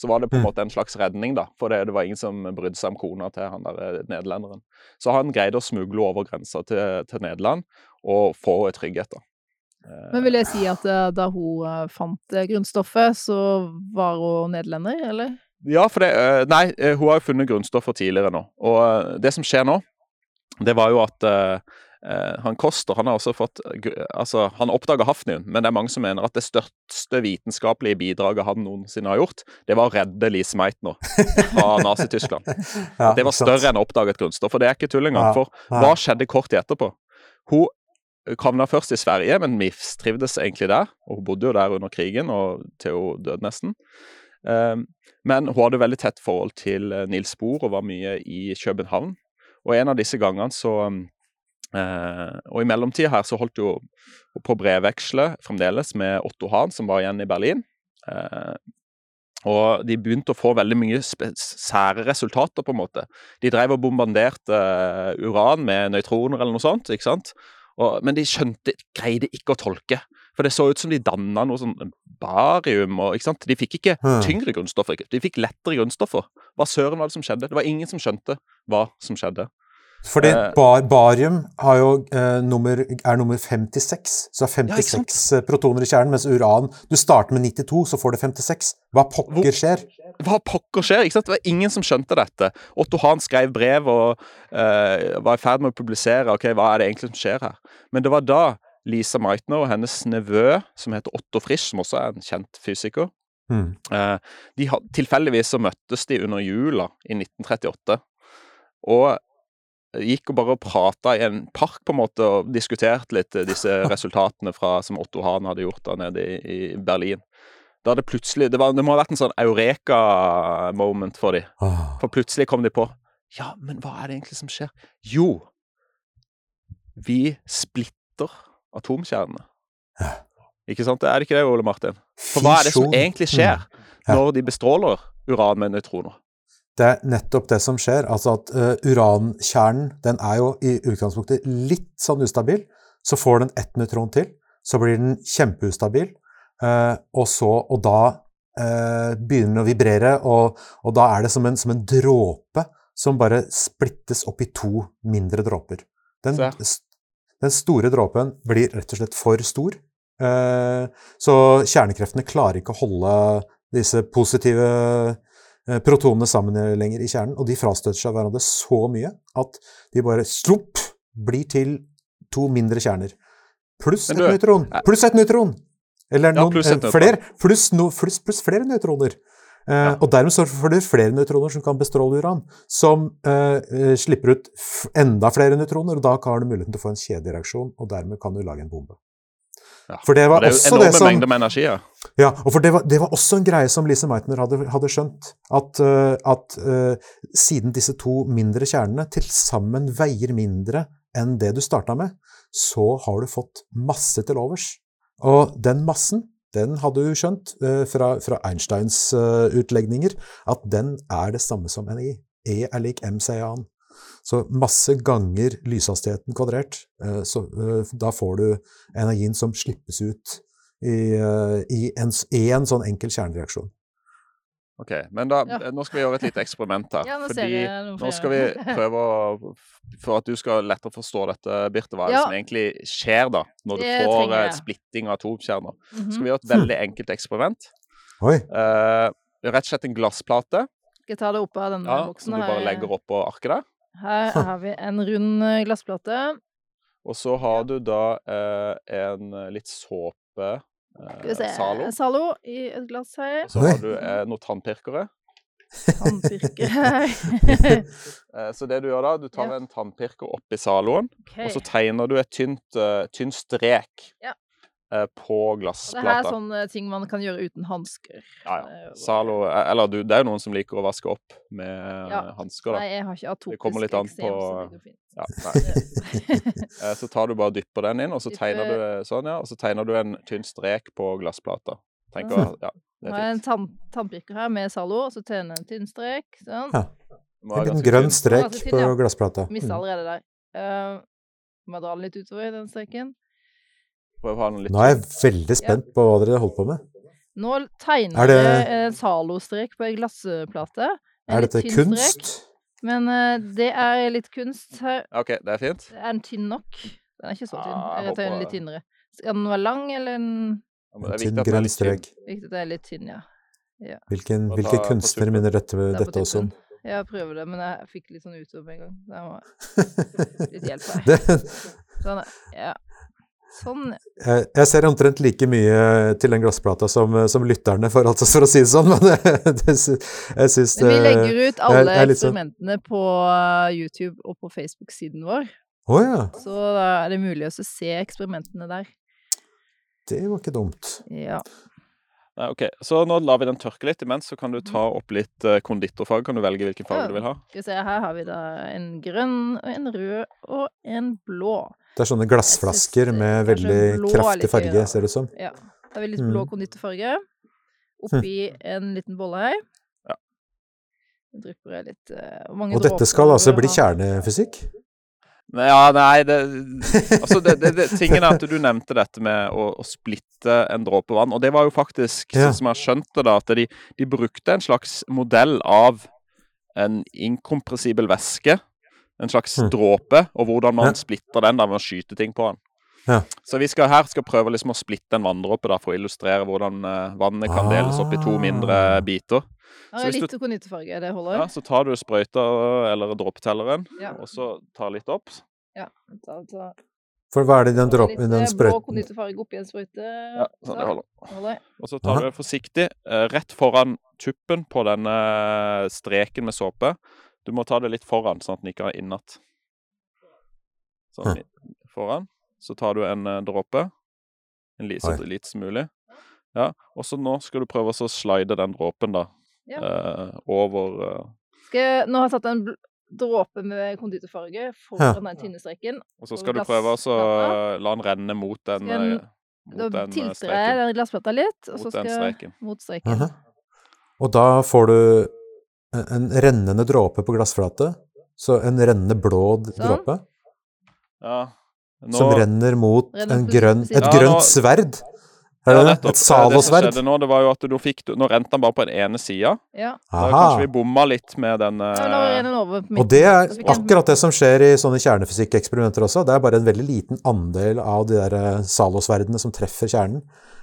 så var det på en Mm. måte en slags redning, da. For det, det var ingen som brydde seg om kona til han der eh, nederlenderen. Så han greide å smugle over grensa til, til Nederland, og få trygghet, da. Eh, Men vil jeg si at eh, da hun fant grunnstoffet, så var hun nederlender, eller? Ja, for det Nei, hun har jo funnet grunnstoffer tidligere nå. Og det som skjer nå, det var jo at han Koster han har også fått eh, Altså, han oppdaga hafnium, men det er mange som mener at det største vitenskapelige bidraget han noensinne har gjort, det var å redde Lise Meitner fra [laughs] Nazi-Tyskland. Ja, Det var større enn å oppdage et grunnstoff, og det er ikke tull engang. Ja, For hva skjedde kort tid etterpå? Hun havna først i Sverige, men mistrivdes egentlig der. Og hun bodde jo der under krigen, og til hun døde nesten. Um, men hun hadde veldig tett forhold til eh, Nils Bohr og var mye i København. Og en av disse gangene så um, eh, Og i mellomtida her så holdt hun på å brevveksle fremdeles med Otto Hahn, som var igjen i Berlin. Eh, og de begynte å få veldig mye sære resultater, på en måte. De drev og bombarderte eh, uran med nøytroner eller noe sånt, ikke sant? Og, men de skjønte, greide ikke å tolke. For det så ut som de danna noe sånn barium og ikke sant? De fikk ikke tyngre grunnstoffer, de fikk lettere grunnstoffer. Hva søren var det som skjedde? Det var ingen som skjønte hva som skjedde. Fordi Eh, bar, barium har jo, eh, nummer, er nummer 56, så er Ja, 56 protoner i kjernen, mens uran Du starter med 92, så får du 56. Hva pokker skjer? Hva pokker skjer? ikke sant? Det var ingen som skjønte dette. Otto Hahn skrev brev og eh, var i ferd med å publisere ok, hva er det egentlig som skjer her. Men det var da Lisa Meitner og hennes nevø, som heter Otto Frisch, som også er en kjent fysiker, Mm. eh, de had, Tilfeldigvis så møttes de under jula i 1938. Og gikk og bare prata i en park på en måte og diskuterte litt eh, disse [laughs] resultatene fra, som Otto Hahn hadde gjort da nede i, i Berlin. Da det plutselig, det, var, det må ha vært en sånn eureka-moment for dem. For plutselig kom de på Ja, men hva er det egentlig som skjer? Jo, vi splitter atomkjernene. Ikke sant? Er det ikke det, Ole Martin? For hva er det som egentlig skjer Mm. Når de bestråler uran med nøytroner? Det er nettopp det som skjer. Altså at uh, urankjernen, den er jo i utgangspunktet litt sånn ustabil. Så får den ett nøytron til, så blir den kjempeustabil, uh, og så Og da uh, begynner den å vibrere, og, og da er det som en, som en dråpe som bare splittes opp i to mindre dråper. Den, den store dråpen blir rett og slett for stor. Så kjernekreftene klarer ikke å holde disse positive protonene sammen lenger i kjernen, og de frastøter seg hverandre så mye at de bare slupp blir til to mindre kjerner. Pluss et nøytron! eh, Pluss et nøytron! Eller Ja, pluss et eh, flere, pluss, no, pluss, pluss flere nøytroner. Eh, Og dermed så får du flere nøytroner som kan bestråle uran, som uh, eh, slipper ut enda flere nøytroner, og da har du muligheten til å få en kjedereaksjon, og dermed kan du lage en bombe. For det var det også det som mengder med energi. Ja. ja, og for det var, det var også en greie som Lise Meitner hadde, hadde skjønt. At, uh, at uh, siden disse to mindre kjernene til sammen veier mindre enn det du starta med, så har du fått masse til overs. Og den massen, den hadde du skjønt uh, fra, fra Einsteins utlegninger, at den er det samme som NI. E er lik mc an. Så masse ganger lyshastigheten kvadrert. eh, Så eh, da får du energien som slippes ut i, eh, i, en, en sånn enkel kjernereaksjon. Ok, Men da, Ja. nå skal vi gjøre et lite eksperiment her. Ja, nå fordi nå skal vi [laughs] prøve å For at du skal lettere forstå dette, Birte, hva er det Ja. som egentlig skjer da, når du får eh, splitting av atomkjerner? Mhm. Skal vi gjøre et veldig enkelt eksperiment? Oi! Eh, rett og slett en glassplate Skal jeg ta det opp av denne ja, boksen? som du bare legger oppå arket der. Her [laughs] har vi en rund eh, glassplate. Og så har du da eh, en litt såpe eh, Zalo. Zalo i et glass her. Og så har du eh, noen tannpirkere. Tannpirker. [laughs] [laughs] Eh, så det du gjør da, du tar Ja. en tannpirker oppi Zaloen, okay. og så tegner du et tynt, uh, tynt strek Ja. Eh, på Det her er sånne ting man kan gjøre uten hansker. Ja, ja. Eh, Zalo, eh, eller du, det er jo noen som liker å vaske opp med Ja. hansker, da. Nei, jeg har ikke atopisk Det kommer litt an på-. Ja. [laughs] Eh, Så tar du bare og dypper den inn, og så Dypper- tegner du eh, sånn, ja, og så tegner du en tynn strek på glassplata. Tenker, ja, det Nå er har jeg en tann, tannpirker her med Zalo, og så tegner jeg en tynn strek. Sånn. Ja. En grønn strek tynn, på glassplata. Mista Mm. allerede der. Uh, må jeg dra den litt utover i den streken. Prøv å ha den litt Nå er jeg veldig spent på hva dere holder på med. Nå tegner Er det- jeg en Zalo-strek på ei glassplate. En Er dette tynn kunst? Strek, men eh, det er litt kunst her. OK, det er fint. Er den tynn nok? Den er ikke så tynn. Ah, jeg tar den håper- litt tynnere. Skal den være lang, eller en Ja, En tynn den grønn strek. Viktig at det er litt tynn, ja. Hvilken, Og hvilke da på kunstnere minner dette, Det dette også om? Jeg prøver det, men jeg fikk litt sånn utover med en gang. Så [laughs] jeg må litt hjelp her. Det, Sånn, ja. Sånn. jeg, jeg ser omtrent like mye til den glassplata som, som lytterne, for, altså, for å si det sånn, men [laughs] det, det, jeg syns det vi legger ut alle jeg sånn- eksperimentene på uh, YouTube og på Facebook-siden vår. Oh, ja, Så da er det mulig å se eksperimentene der. det var ikke dumt. Ja. Ok, Så nå lar vi den tørke litt imens, så kan du ta opp litt eh, konditorfarge. Kan du velge hvilken farge du vil ha. Skal vi se, her har vi da en grønn, og en rød og en blå. Det er sånne glassflasker synes, med kanskje veldig blå er kraftig litt farge, gøy, da. ser det ut som. Ja. Da har vi litt blå Mm. konditorfarge. Oppi en liten bolle her. Ja. Jeg drypper jeg litt eh, hvor mange Og dette skal altså bli ha? kjernefysikk? Ja, nei, det [laughs] Altså, det, det, det, tingen er at du nevnte dette med å, å splitte en dråpe vann, og det var jo faktisk, Ja. sånn som jeg skjønte da, at de, de brukte en slags modell av en inkompressibel væske. En slags Mm. dråpe, og hvordan man Ja. splitter den da med å skyte ting på den. Ja. Så vi skal her skal prøve liksom å splitte en vanndråpe for å illustrere hvordan eh, vannet kan deles opp i to mindre Ah. biter. Her Så litt konditorfarge, det holder? Ja, så tar du sprøyta eller dråpetelleren, Ja. og så tar litt opp. Ja. Ta, ta. For hva er det i den, dråpen i den eh, blå sprøyten? konditorfarge oppi en sprøyte. Ja, sånn, det holder. Holder. Og så tar du det forsiktig eh, rett foran tuppen på denne streken med såpe. Du må ta det litt foran, sånn at den ikke er innat. Sånn foran. Så tar du en eh, dråpe. En li, så lite som mulig. Ja, og så nå skal du prøve å slide den dråpen, da. Ja. eh, over eh, Skal jeg, nå har jeg tatt en bl- dråpe med konditorfarge foran den tynne streken. Og så skal du prøve å så, la den renne mot den, streken. den- eh, Da tiltrer den eh, jeg den glassplata litt, og så Mot skal streken. mot streken. Mhm. Og da får du en, en rennende dråpe på glassflate. Så en rennende blå Sånn. dråpe Ja. Nå, som renner mot en grønn, et Ja, grønt nå- sverd. Ja, Er nettopp. Et salosverd? Det som skjedde nå, det var jo at du fikk Nå rente den bare på den ene sida. Ja. Kanskje vi bomma litt med den. Og det er akkurat det som skjer i sånne kjernefysikkeksperimenter også. Det er bare en veldig liten andel av de der eh, salosverdene som treffer kjernen.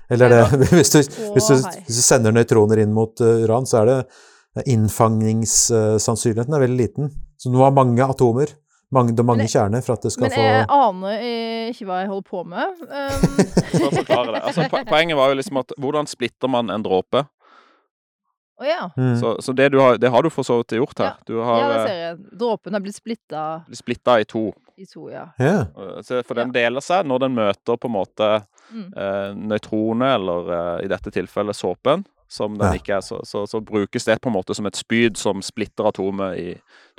Eller det, [laughs] hvis, du, hvis, du, hvis du sender nøytroner inn mot eh, uran, så er det innfangningssannsynligheten er veldig liten. Så nå har mange atomer, mange, det er mange kjerner, for at det skal få Men jeg få aner ikke hva jeg holder på med. Um, For å forklare det. Altså, poenget var jo liksom at hvordan splitter man en dråpe? Å ja. mm. Så, så det, du har, det har du for så vidt gjort her. Du ja, har det eh, ser jeg. Dråpen er blitt splitta splitta i to. i to, ja. Ja. Eh, for den deler seg når den møter på en måte Mm. eh, nøytroner, eller eh, i dette tilfellet såpen, som den Ja. ikke er, så, så, så brukes det på en måte som et spyd som splitter atomet i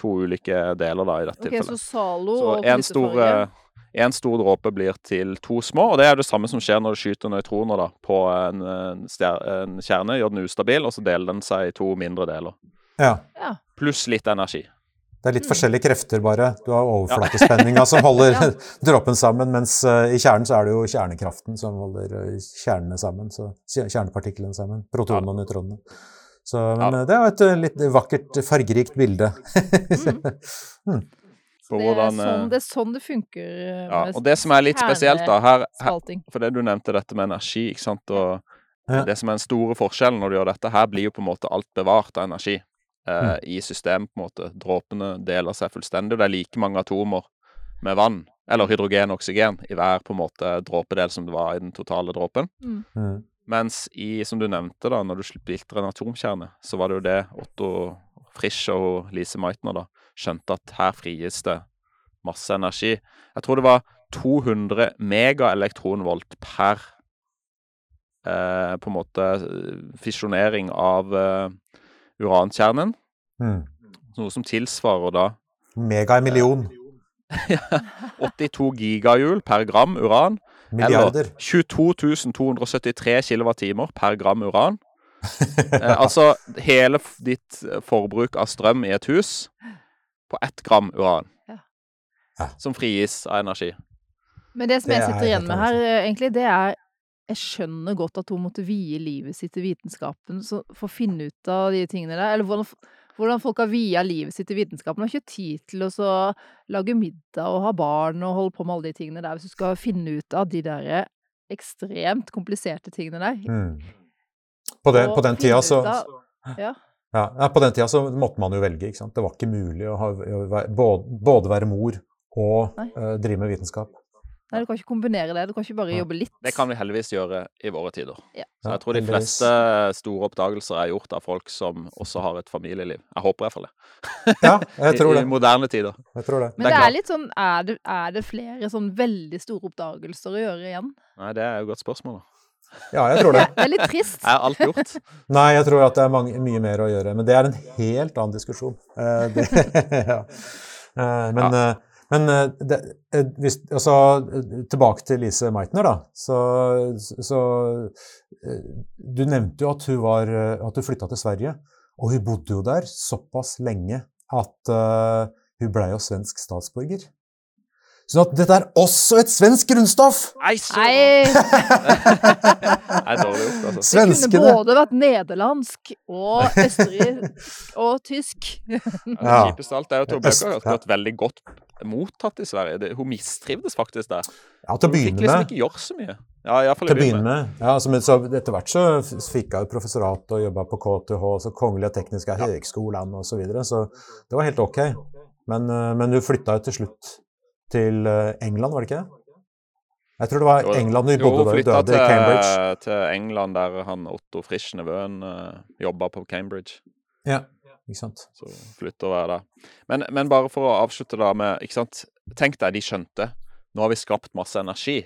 to ulike deler, da, i dette okay, tilfellet. så Zalo Så og en stor, eh, en stor dråpe blir til to små, og det er det samme som skjer når du skyter nøytroner da, på en, en, stjer, en kjerne, gjør den ustabil, og så deler den seg i to mindre deler. ja. Ja. Pluss litt energi. Det er litt Mm. forskjellige krefter, bare. Du har overflatespenninga som holder [laughs] Ja. [laughs] dråpen sammen, mens eh, i kjernen så er det jo kjernekraften som holder eh, kjernene sammen. Så kjernepartiklene sammen. Protonene og nøytronene. Så, men Ja. eh, det er jo et litt vakkert, fargerikt bilde. [laughs] På Det er, hvordan, sånn, det er sånn det funker. ja, og det som er litt spesielt, da, her, her. For det du nevnte dette med energi, ikke sant, og Ja. det som er den store forskjellen når du gjør dette, her blir jo på en måte alt bevart av energi eh, Mm. i systemet, på en måte. Dråpene deler seg fullstendig, og det er like mange atomer med vann, eller hydrogen og oksygen, i hver på en måte dråpedel som det var i den totale dråpen. Mm. Mens i, som du nevnte, da, når du splitter en atomkjerne, så var det jo det Otto Frisch og Lise Meitner da skjønte at her frigis det masse energi. Jeg tror det var 200 megaelektronvolt per eh, på en måte eh, fisjonering av eh, urankjernen. Mm. Noe som tilsvarer da Mega i million. [laughs] 82 gigajoule per gram uran. Milliarder. 22 273 kWt per gram uran. [laughs] Eh, altså hele ditt eh, forbruk av strøm i et hus på ett gram uran. Ja. Ja. Som frigis av energi. Men det som Det jeg er sitter igjen med her, eh, egentlig, det er Jeg skjønner godt at hun måtte vie livet sitt til vitenskapen for å finne ut av de tingene der. Eller hvordan, hvordan folk har via livet sitt til vitenskapen. De har ikke tid til å så lage middag og ha barn og holde på med alle de tingene der, hvis du skal finne ut av de der ekstremt kompliserte tingene der. Mm. På, den, på den tida så Ja. Ja, på den tida så måtte man jo velge, ikke sant. Det var ikke mulig å ha, både, både være mor og eh, drive med vitenskap. Nei, du kan ikke kombinere det. Du kan ikke bare jobbe litt. Det kan vi heldigvis gjøre i våre tider. Ja. Så jeg tror de fleste store oppdagelser er gjort av folk som også har et familieliv. Jeg håper iallfall hvert det. Ja, jeg [laughs] tror I, I moderne tider. Jeg tror det. Men Det det er er, litt sånn er det, er det flere sånn veldig store oppdagelser å gjøre igjen? Nei, det er jo et godt spørsmål. da. Ja, jeg tror det. [laughs] Det er litt trist. Er alt gjort? [laughs] Nei, jeg tror at det er mange, mye mer å gjøre. Men det er en helt annen diskusjon. Uh, det, ja. Uh, men eh, men eh, det, eh, hvis, altså, eh, tilbake til Lise Meitner, da. Så, så Du nevnte jo at hun, var, at hun flytta til Sverige. Og hun bodde jo der såpass lenge at uh, hun blei jo svensk statsborger. Så at dette er også et svensk grunnstoff! Nei, så Nei, dårlig [laughs] gjort, altså. det kunne både vært nederlandsk og østerriksk og tysk. Ja. Det kjipeste av alt er jo at hun har ikke veldig godt mottatt i Sverige. Det, hun mistrivdes faktisk der. Ja, til å Hun fikk begynne liksom med. ikke gjøre så mye. Ja, iallfall Til i å begynne med. Ja, altså, men så etter hvert så fikk jeg professorat og jobba på KTH, så Kongelige tekniske høgskolen og så videre, så det var helt ok. Men, eh, men hun flytta jo til slutt til eh, England, var det ikke det? Jeg tror det var England hun bodde hun da døde, i Cambridge. til, til England, der han Otto Frisch, nevøen, uh, jobba på Cambridge. Ja, ikke sant. Så flytt og vær der. Men, men bare for å avslutte da med ikke sant? Tenk deg, de skjønte. Nå har vi skapt masse energi.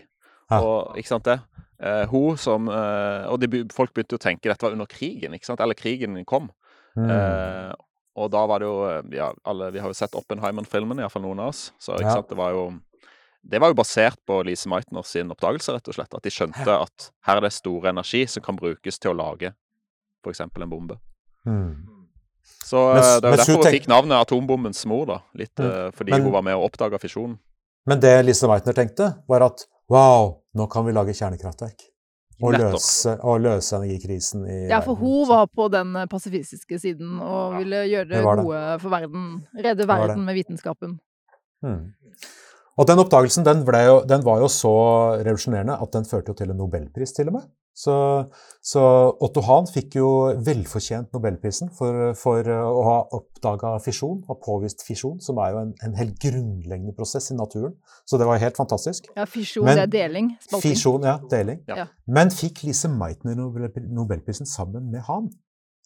Ja. Og ikke sant det? Eh, hun som eh, Og de, folk begynte jo å tenke dette var under krigen, ikke sant? Eller krigen kom. Mm. Eh, og da var det jo eh, ja, alle, Vi har jo sett Oppenheimer-filmen, iallfall noen av oss. Så ikke Ja. sant, det var jo det var jo basert på Lise Meitner sin oppdagelse, rett og slett. At de skjønte at her er det store energi som kan brukes til å lage f.eks. en bombe. Mm. Så Mens- eh, det er derfor hun tenk- fikk navnet atombombens mor, da. Litt Mm. fordi Men- hun var med og oppdaga fisjonen. Men det Lise Meitner tenkte, var at wow, nå kan vi lage kjernekraftverk. Og løse, og løse energikrisen i Ja, for hun var på den eh, pasifistiske siden og Ja, ville gjøre det. gode for verden. Redde verden med vitenskapen. Hmm. Og den oppdagelsen den, jo, den var jo så revolusjonerende at den førte jo til en nobelpris, til og med. Så, så Otto Hahn fikk jo velfortjent nobelprisen for, for uh, å ha oppdaga fisjon, ha påvist fisjon, som er jo en, en helt grunnleggende prosess i naturen. Så det var helt fantastisk. Ja, fisjon, Men- det er deling. Spalting. Fisjon, ja, deling. Ja. Ja. Men fikk Lise Meitner nobelprisen sammen med Hahn,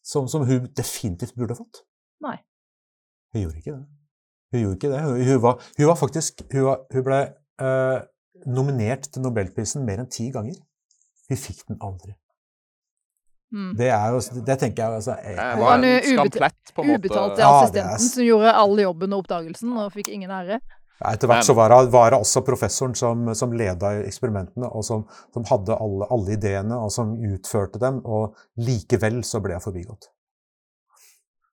som, som hun definitivt burde fått? Nei. Hun gjorde ikke det. Hun gjorde ikke det. Hun, hun, var, hun var faktisk Hun, var, hun ble øh, nominert til nobelprisen mer enn ti ganger. Hun fikk den aldri. Mm. Det er jo Det tenker jeg altså Det eh, var en skamplett, på en måte. Ubetalte Ja, det er assistenten som gjorde all jobben og oppdagelsen, og fikk ingen ære. Etter hvert så var det, var det også professoren som, som leda eksperimentene, og som, som hadde alle, alle ideene, og som utførte dem, og likevel så ble jeg forbigått.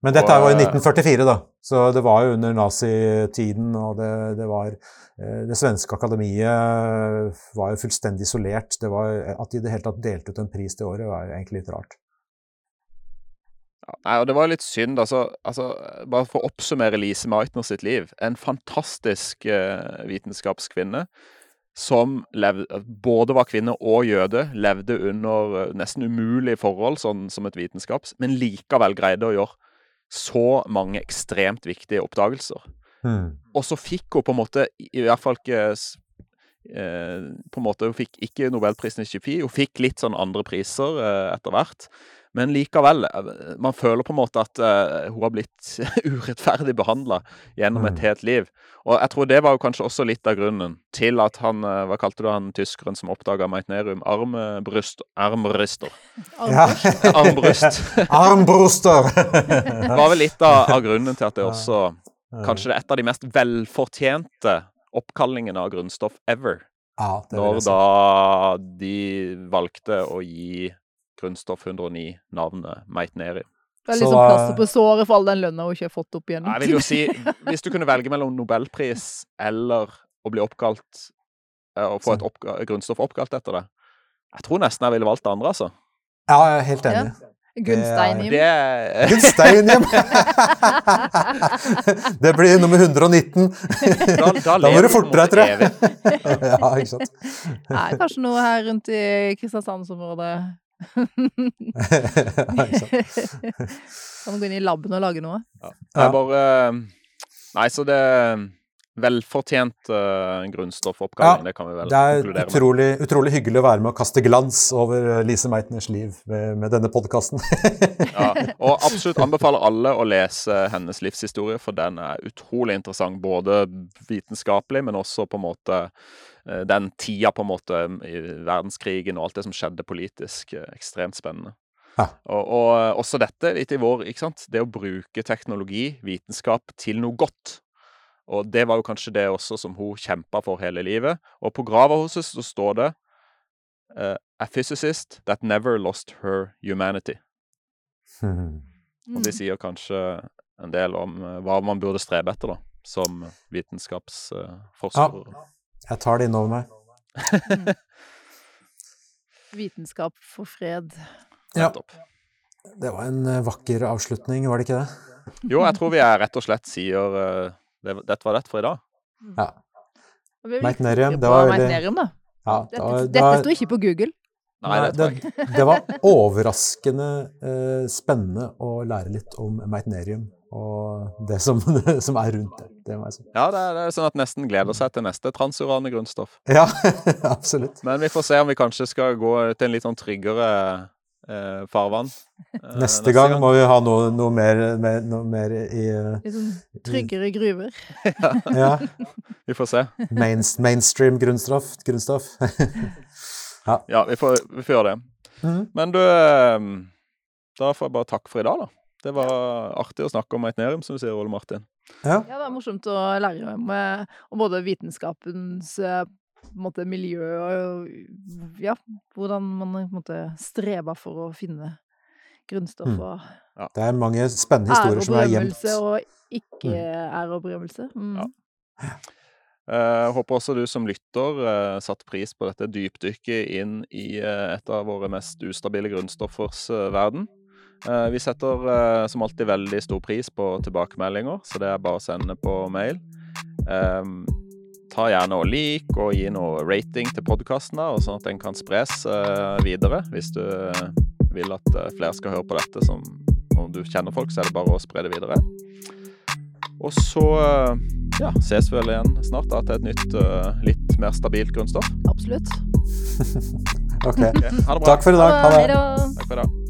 Men dette var i eh, 1944, da, så det var jo under nazitiden, og det, det var eh, Det svenske akademiet var jo fullstendig isolert. Det var, at de i det hele tatt delte ut en pris det året, var jo egentlig litt rart. Ja, nei, og det var litt synd, altså, altså Bare for å oppsummere Lise Meitner sitt liv. En fantastisk uh, vitenskapskvinne som levde, både var kvinne og jøde. Levde under eh, nesten umulige forhold sånn som et vitenskaps, men likevel greide å gjøre så mange ekstremt viktige oppdagelser. Mm. Og så fikk hun på en måte i hvert fall ikke eh, på en måte, Hun fikk ikke nobelprisen i kjemi, hun fikk litt sånn andre priser eh, etter hvert. Men likevel, eh, man føler på en måte at uh, hun har blitt [laughs] urettferdig behandla gjennom et Mm. helt liv. Og jeg tror det var jo kanskje også litt av grunnen til at han uh, Hva kalte du han tyskeren som oppdaga meitnerium? Armbryst Armbrister. [laughs] Ja. Armbryst. [laughs] Armbruster! Det var vel litt av, av grunnen til at det også Kanskje det er et av de mest velfortjente oppkallingene av grunnstoff ever. Ja, det vil når jeg si. da de valgte å gi grunnstoff 109 navnet Meitneri. Det er liksom plaster på såret for all den lønna hun ikke har fått opp igjen. Jeg vil jo si, [laughs] hvis du kunne velge mellom nobelpris eller å bli oppkalt eh, Å få et opp, grunnstoff oppkalt etter det Jeg tror nesten jeg ville valgt det andre, altså. Ja, jeg er helt enig. Gunsteinium. Det er [laughs] Gunsteinium! [laughs] det blir nummer 119. Da, da, Da må du forte deg, tror jeg. ja, ikke sant. Nei, kanskje noe her rundt i Kristiansandsområdet. Ja. [laughs] Kan gå inn i laben og lage noe. Det er bare Nei, så det velfortjent uh, grunnstoffoppgave Ja, det kan vi vel Det er konkludere med. utrolig, utrolig hyggelig å være med og kaste glans over eh, Lise Meitners liv med, med denne podkasten. [laughs] Ja, og absolutt anbefaler alle å lese hennes livshistorie, for den er utrolig interessant. Både vitenskapelig, men også på en måte eh, den tida på en måte i verdenskrigen og alt det som skjedde politisk. eh, Ekstremt spennende. Ja. Og, og også dette litt i vår, ikke sant. Det å bruke teknologi, vitenskap, til noe godt. Og det var jo kanskje det også som hun kjempa for hele livet. Og på grava hennes så står det uh, A physicist that never lost her humanity. Hmm. Og det sier kanskje en del om uh, hva man burde strebe etter, da, som vitenskapsforsker. Jeg tar det innover meg. [laughs] Vitenskap for fred. Ja. Det var en eh, vakker avslutning, var det ikke det? Jo, jeg tror vi er rett og slett sier uh, det, dette var det for i dag. Ja. Blir Meitnerium, det var veldig- ja Dette, det, var, det, dette sto ikke på Google. Nei, det det, det var overraskende uh, spennende å lære litt om meitnerium og det som, [laughs] som er rundt det. Det må jeg si. Ja, det er, det er sånn at nesten gleder seg til neste transurane grunnstoff. Ja, [laughs] absolutt. Men vi får se om vi kanskje skal gå til en litt sånn tryggere eh, farvann. eh, [laughs] Neste gang må vi ha noe, noe, mer, mer, noe mer i eh, Litt sånn tryggere gruver. ja, Vi får se. main, mainstream grunnstoff. grunnstoff. Ja, vi får, vi får gjøre det. Mhm. Men du eh, Da får jeg bare takke for i dag, da. Det var artig å snakke om meitnerium, som du sier, Ole Martin. Ja. Ja, det er morsomt å lære om, eh, om både vitenskapens eh, måte, miljø og ja, hvordan man måte streber for å finne grunnstoff Mm. ja. Det er mange spennende historier som er gjemt. berømmelse og ikke ære og berømmelse. Mm. Ja. Jeg håper også du som lytter eh, satte pris på dette dypdykket inn i eh, et av våre mest ustabile grunnstoffers eh, verden. Eh, vi setter eh, som alltid veldig stor pris på tilbakemeldinger, så det er bare å sende på mail. Eh, ta gjerne og lik og gi noe rating til podkasten, sånn at den kan spres eh, videre. Hvis du vil at flere skal høre på dette, som om du kjenner folk, så er det bare å spre det videre. Og så ja, ses vi vel igjen snart da, til et nytt, litt mer stabilt grunnstoff. Absolutt. [laughs] Ok. Ok, ha det bra. Takk for i dag. Ha det. Takk for i dag.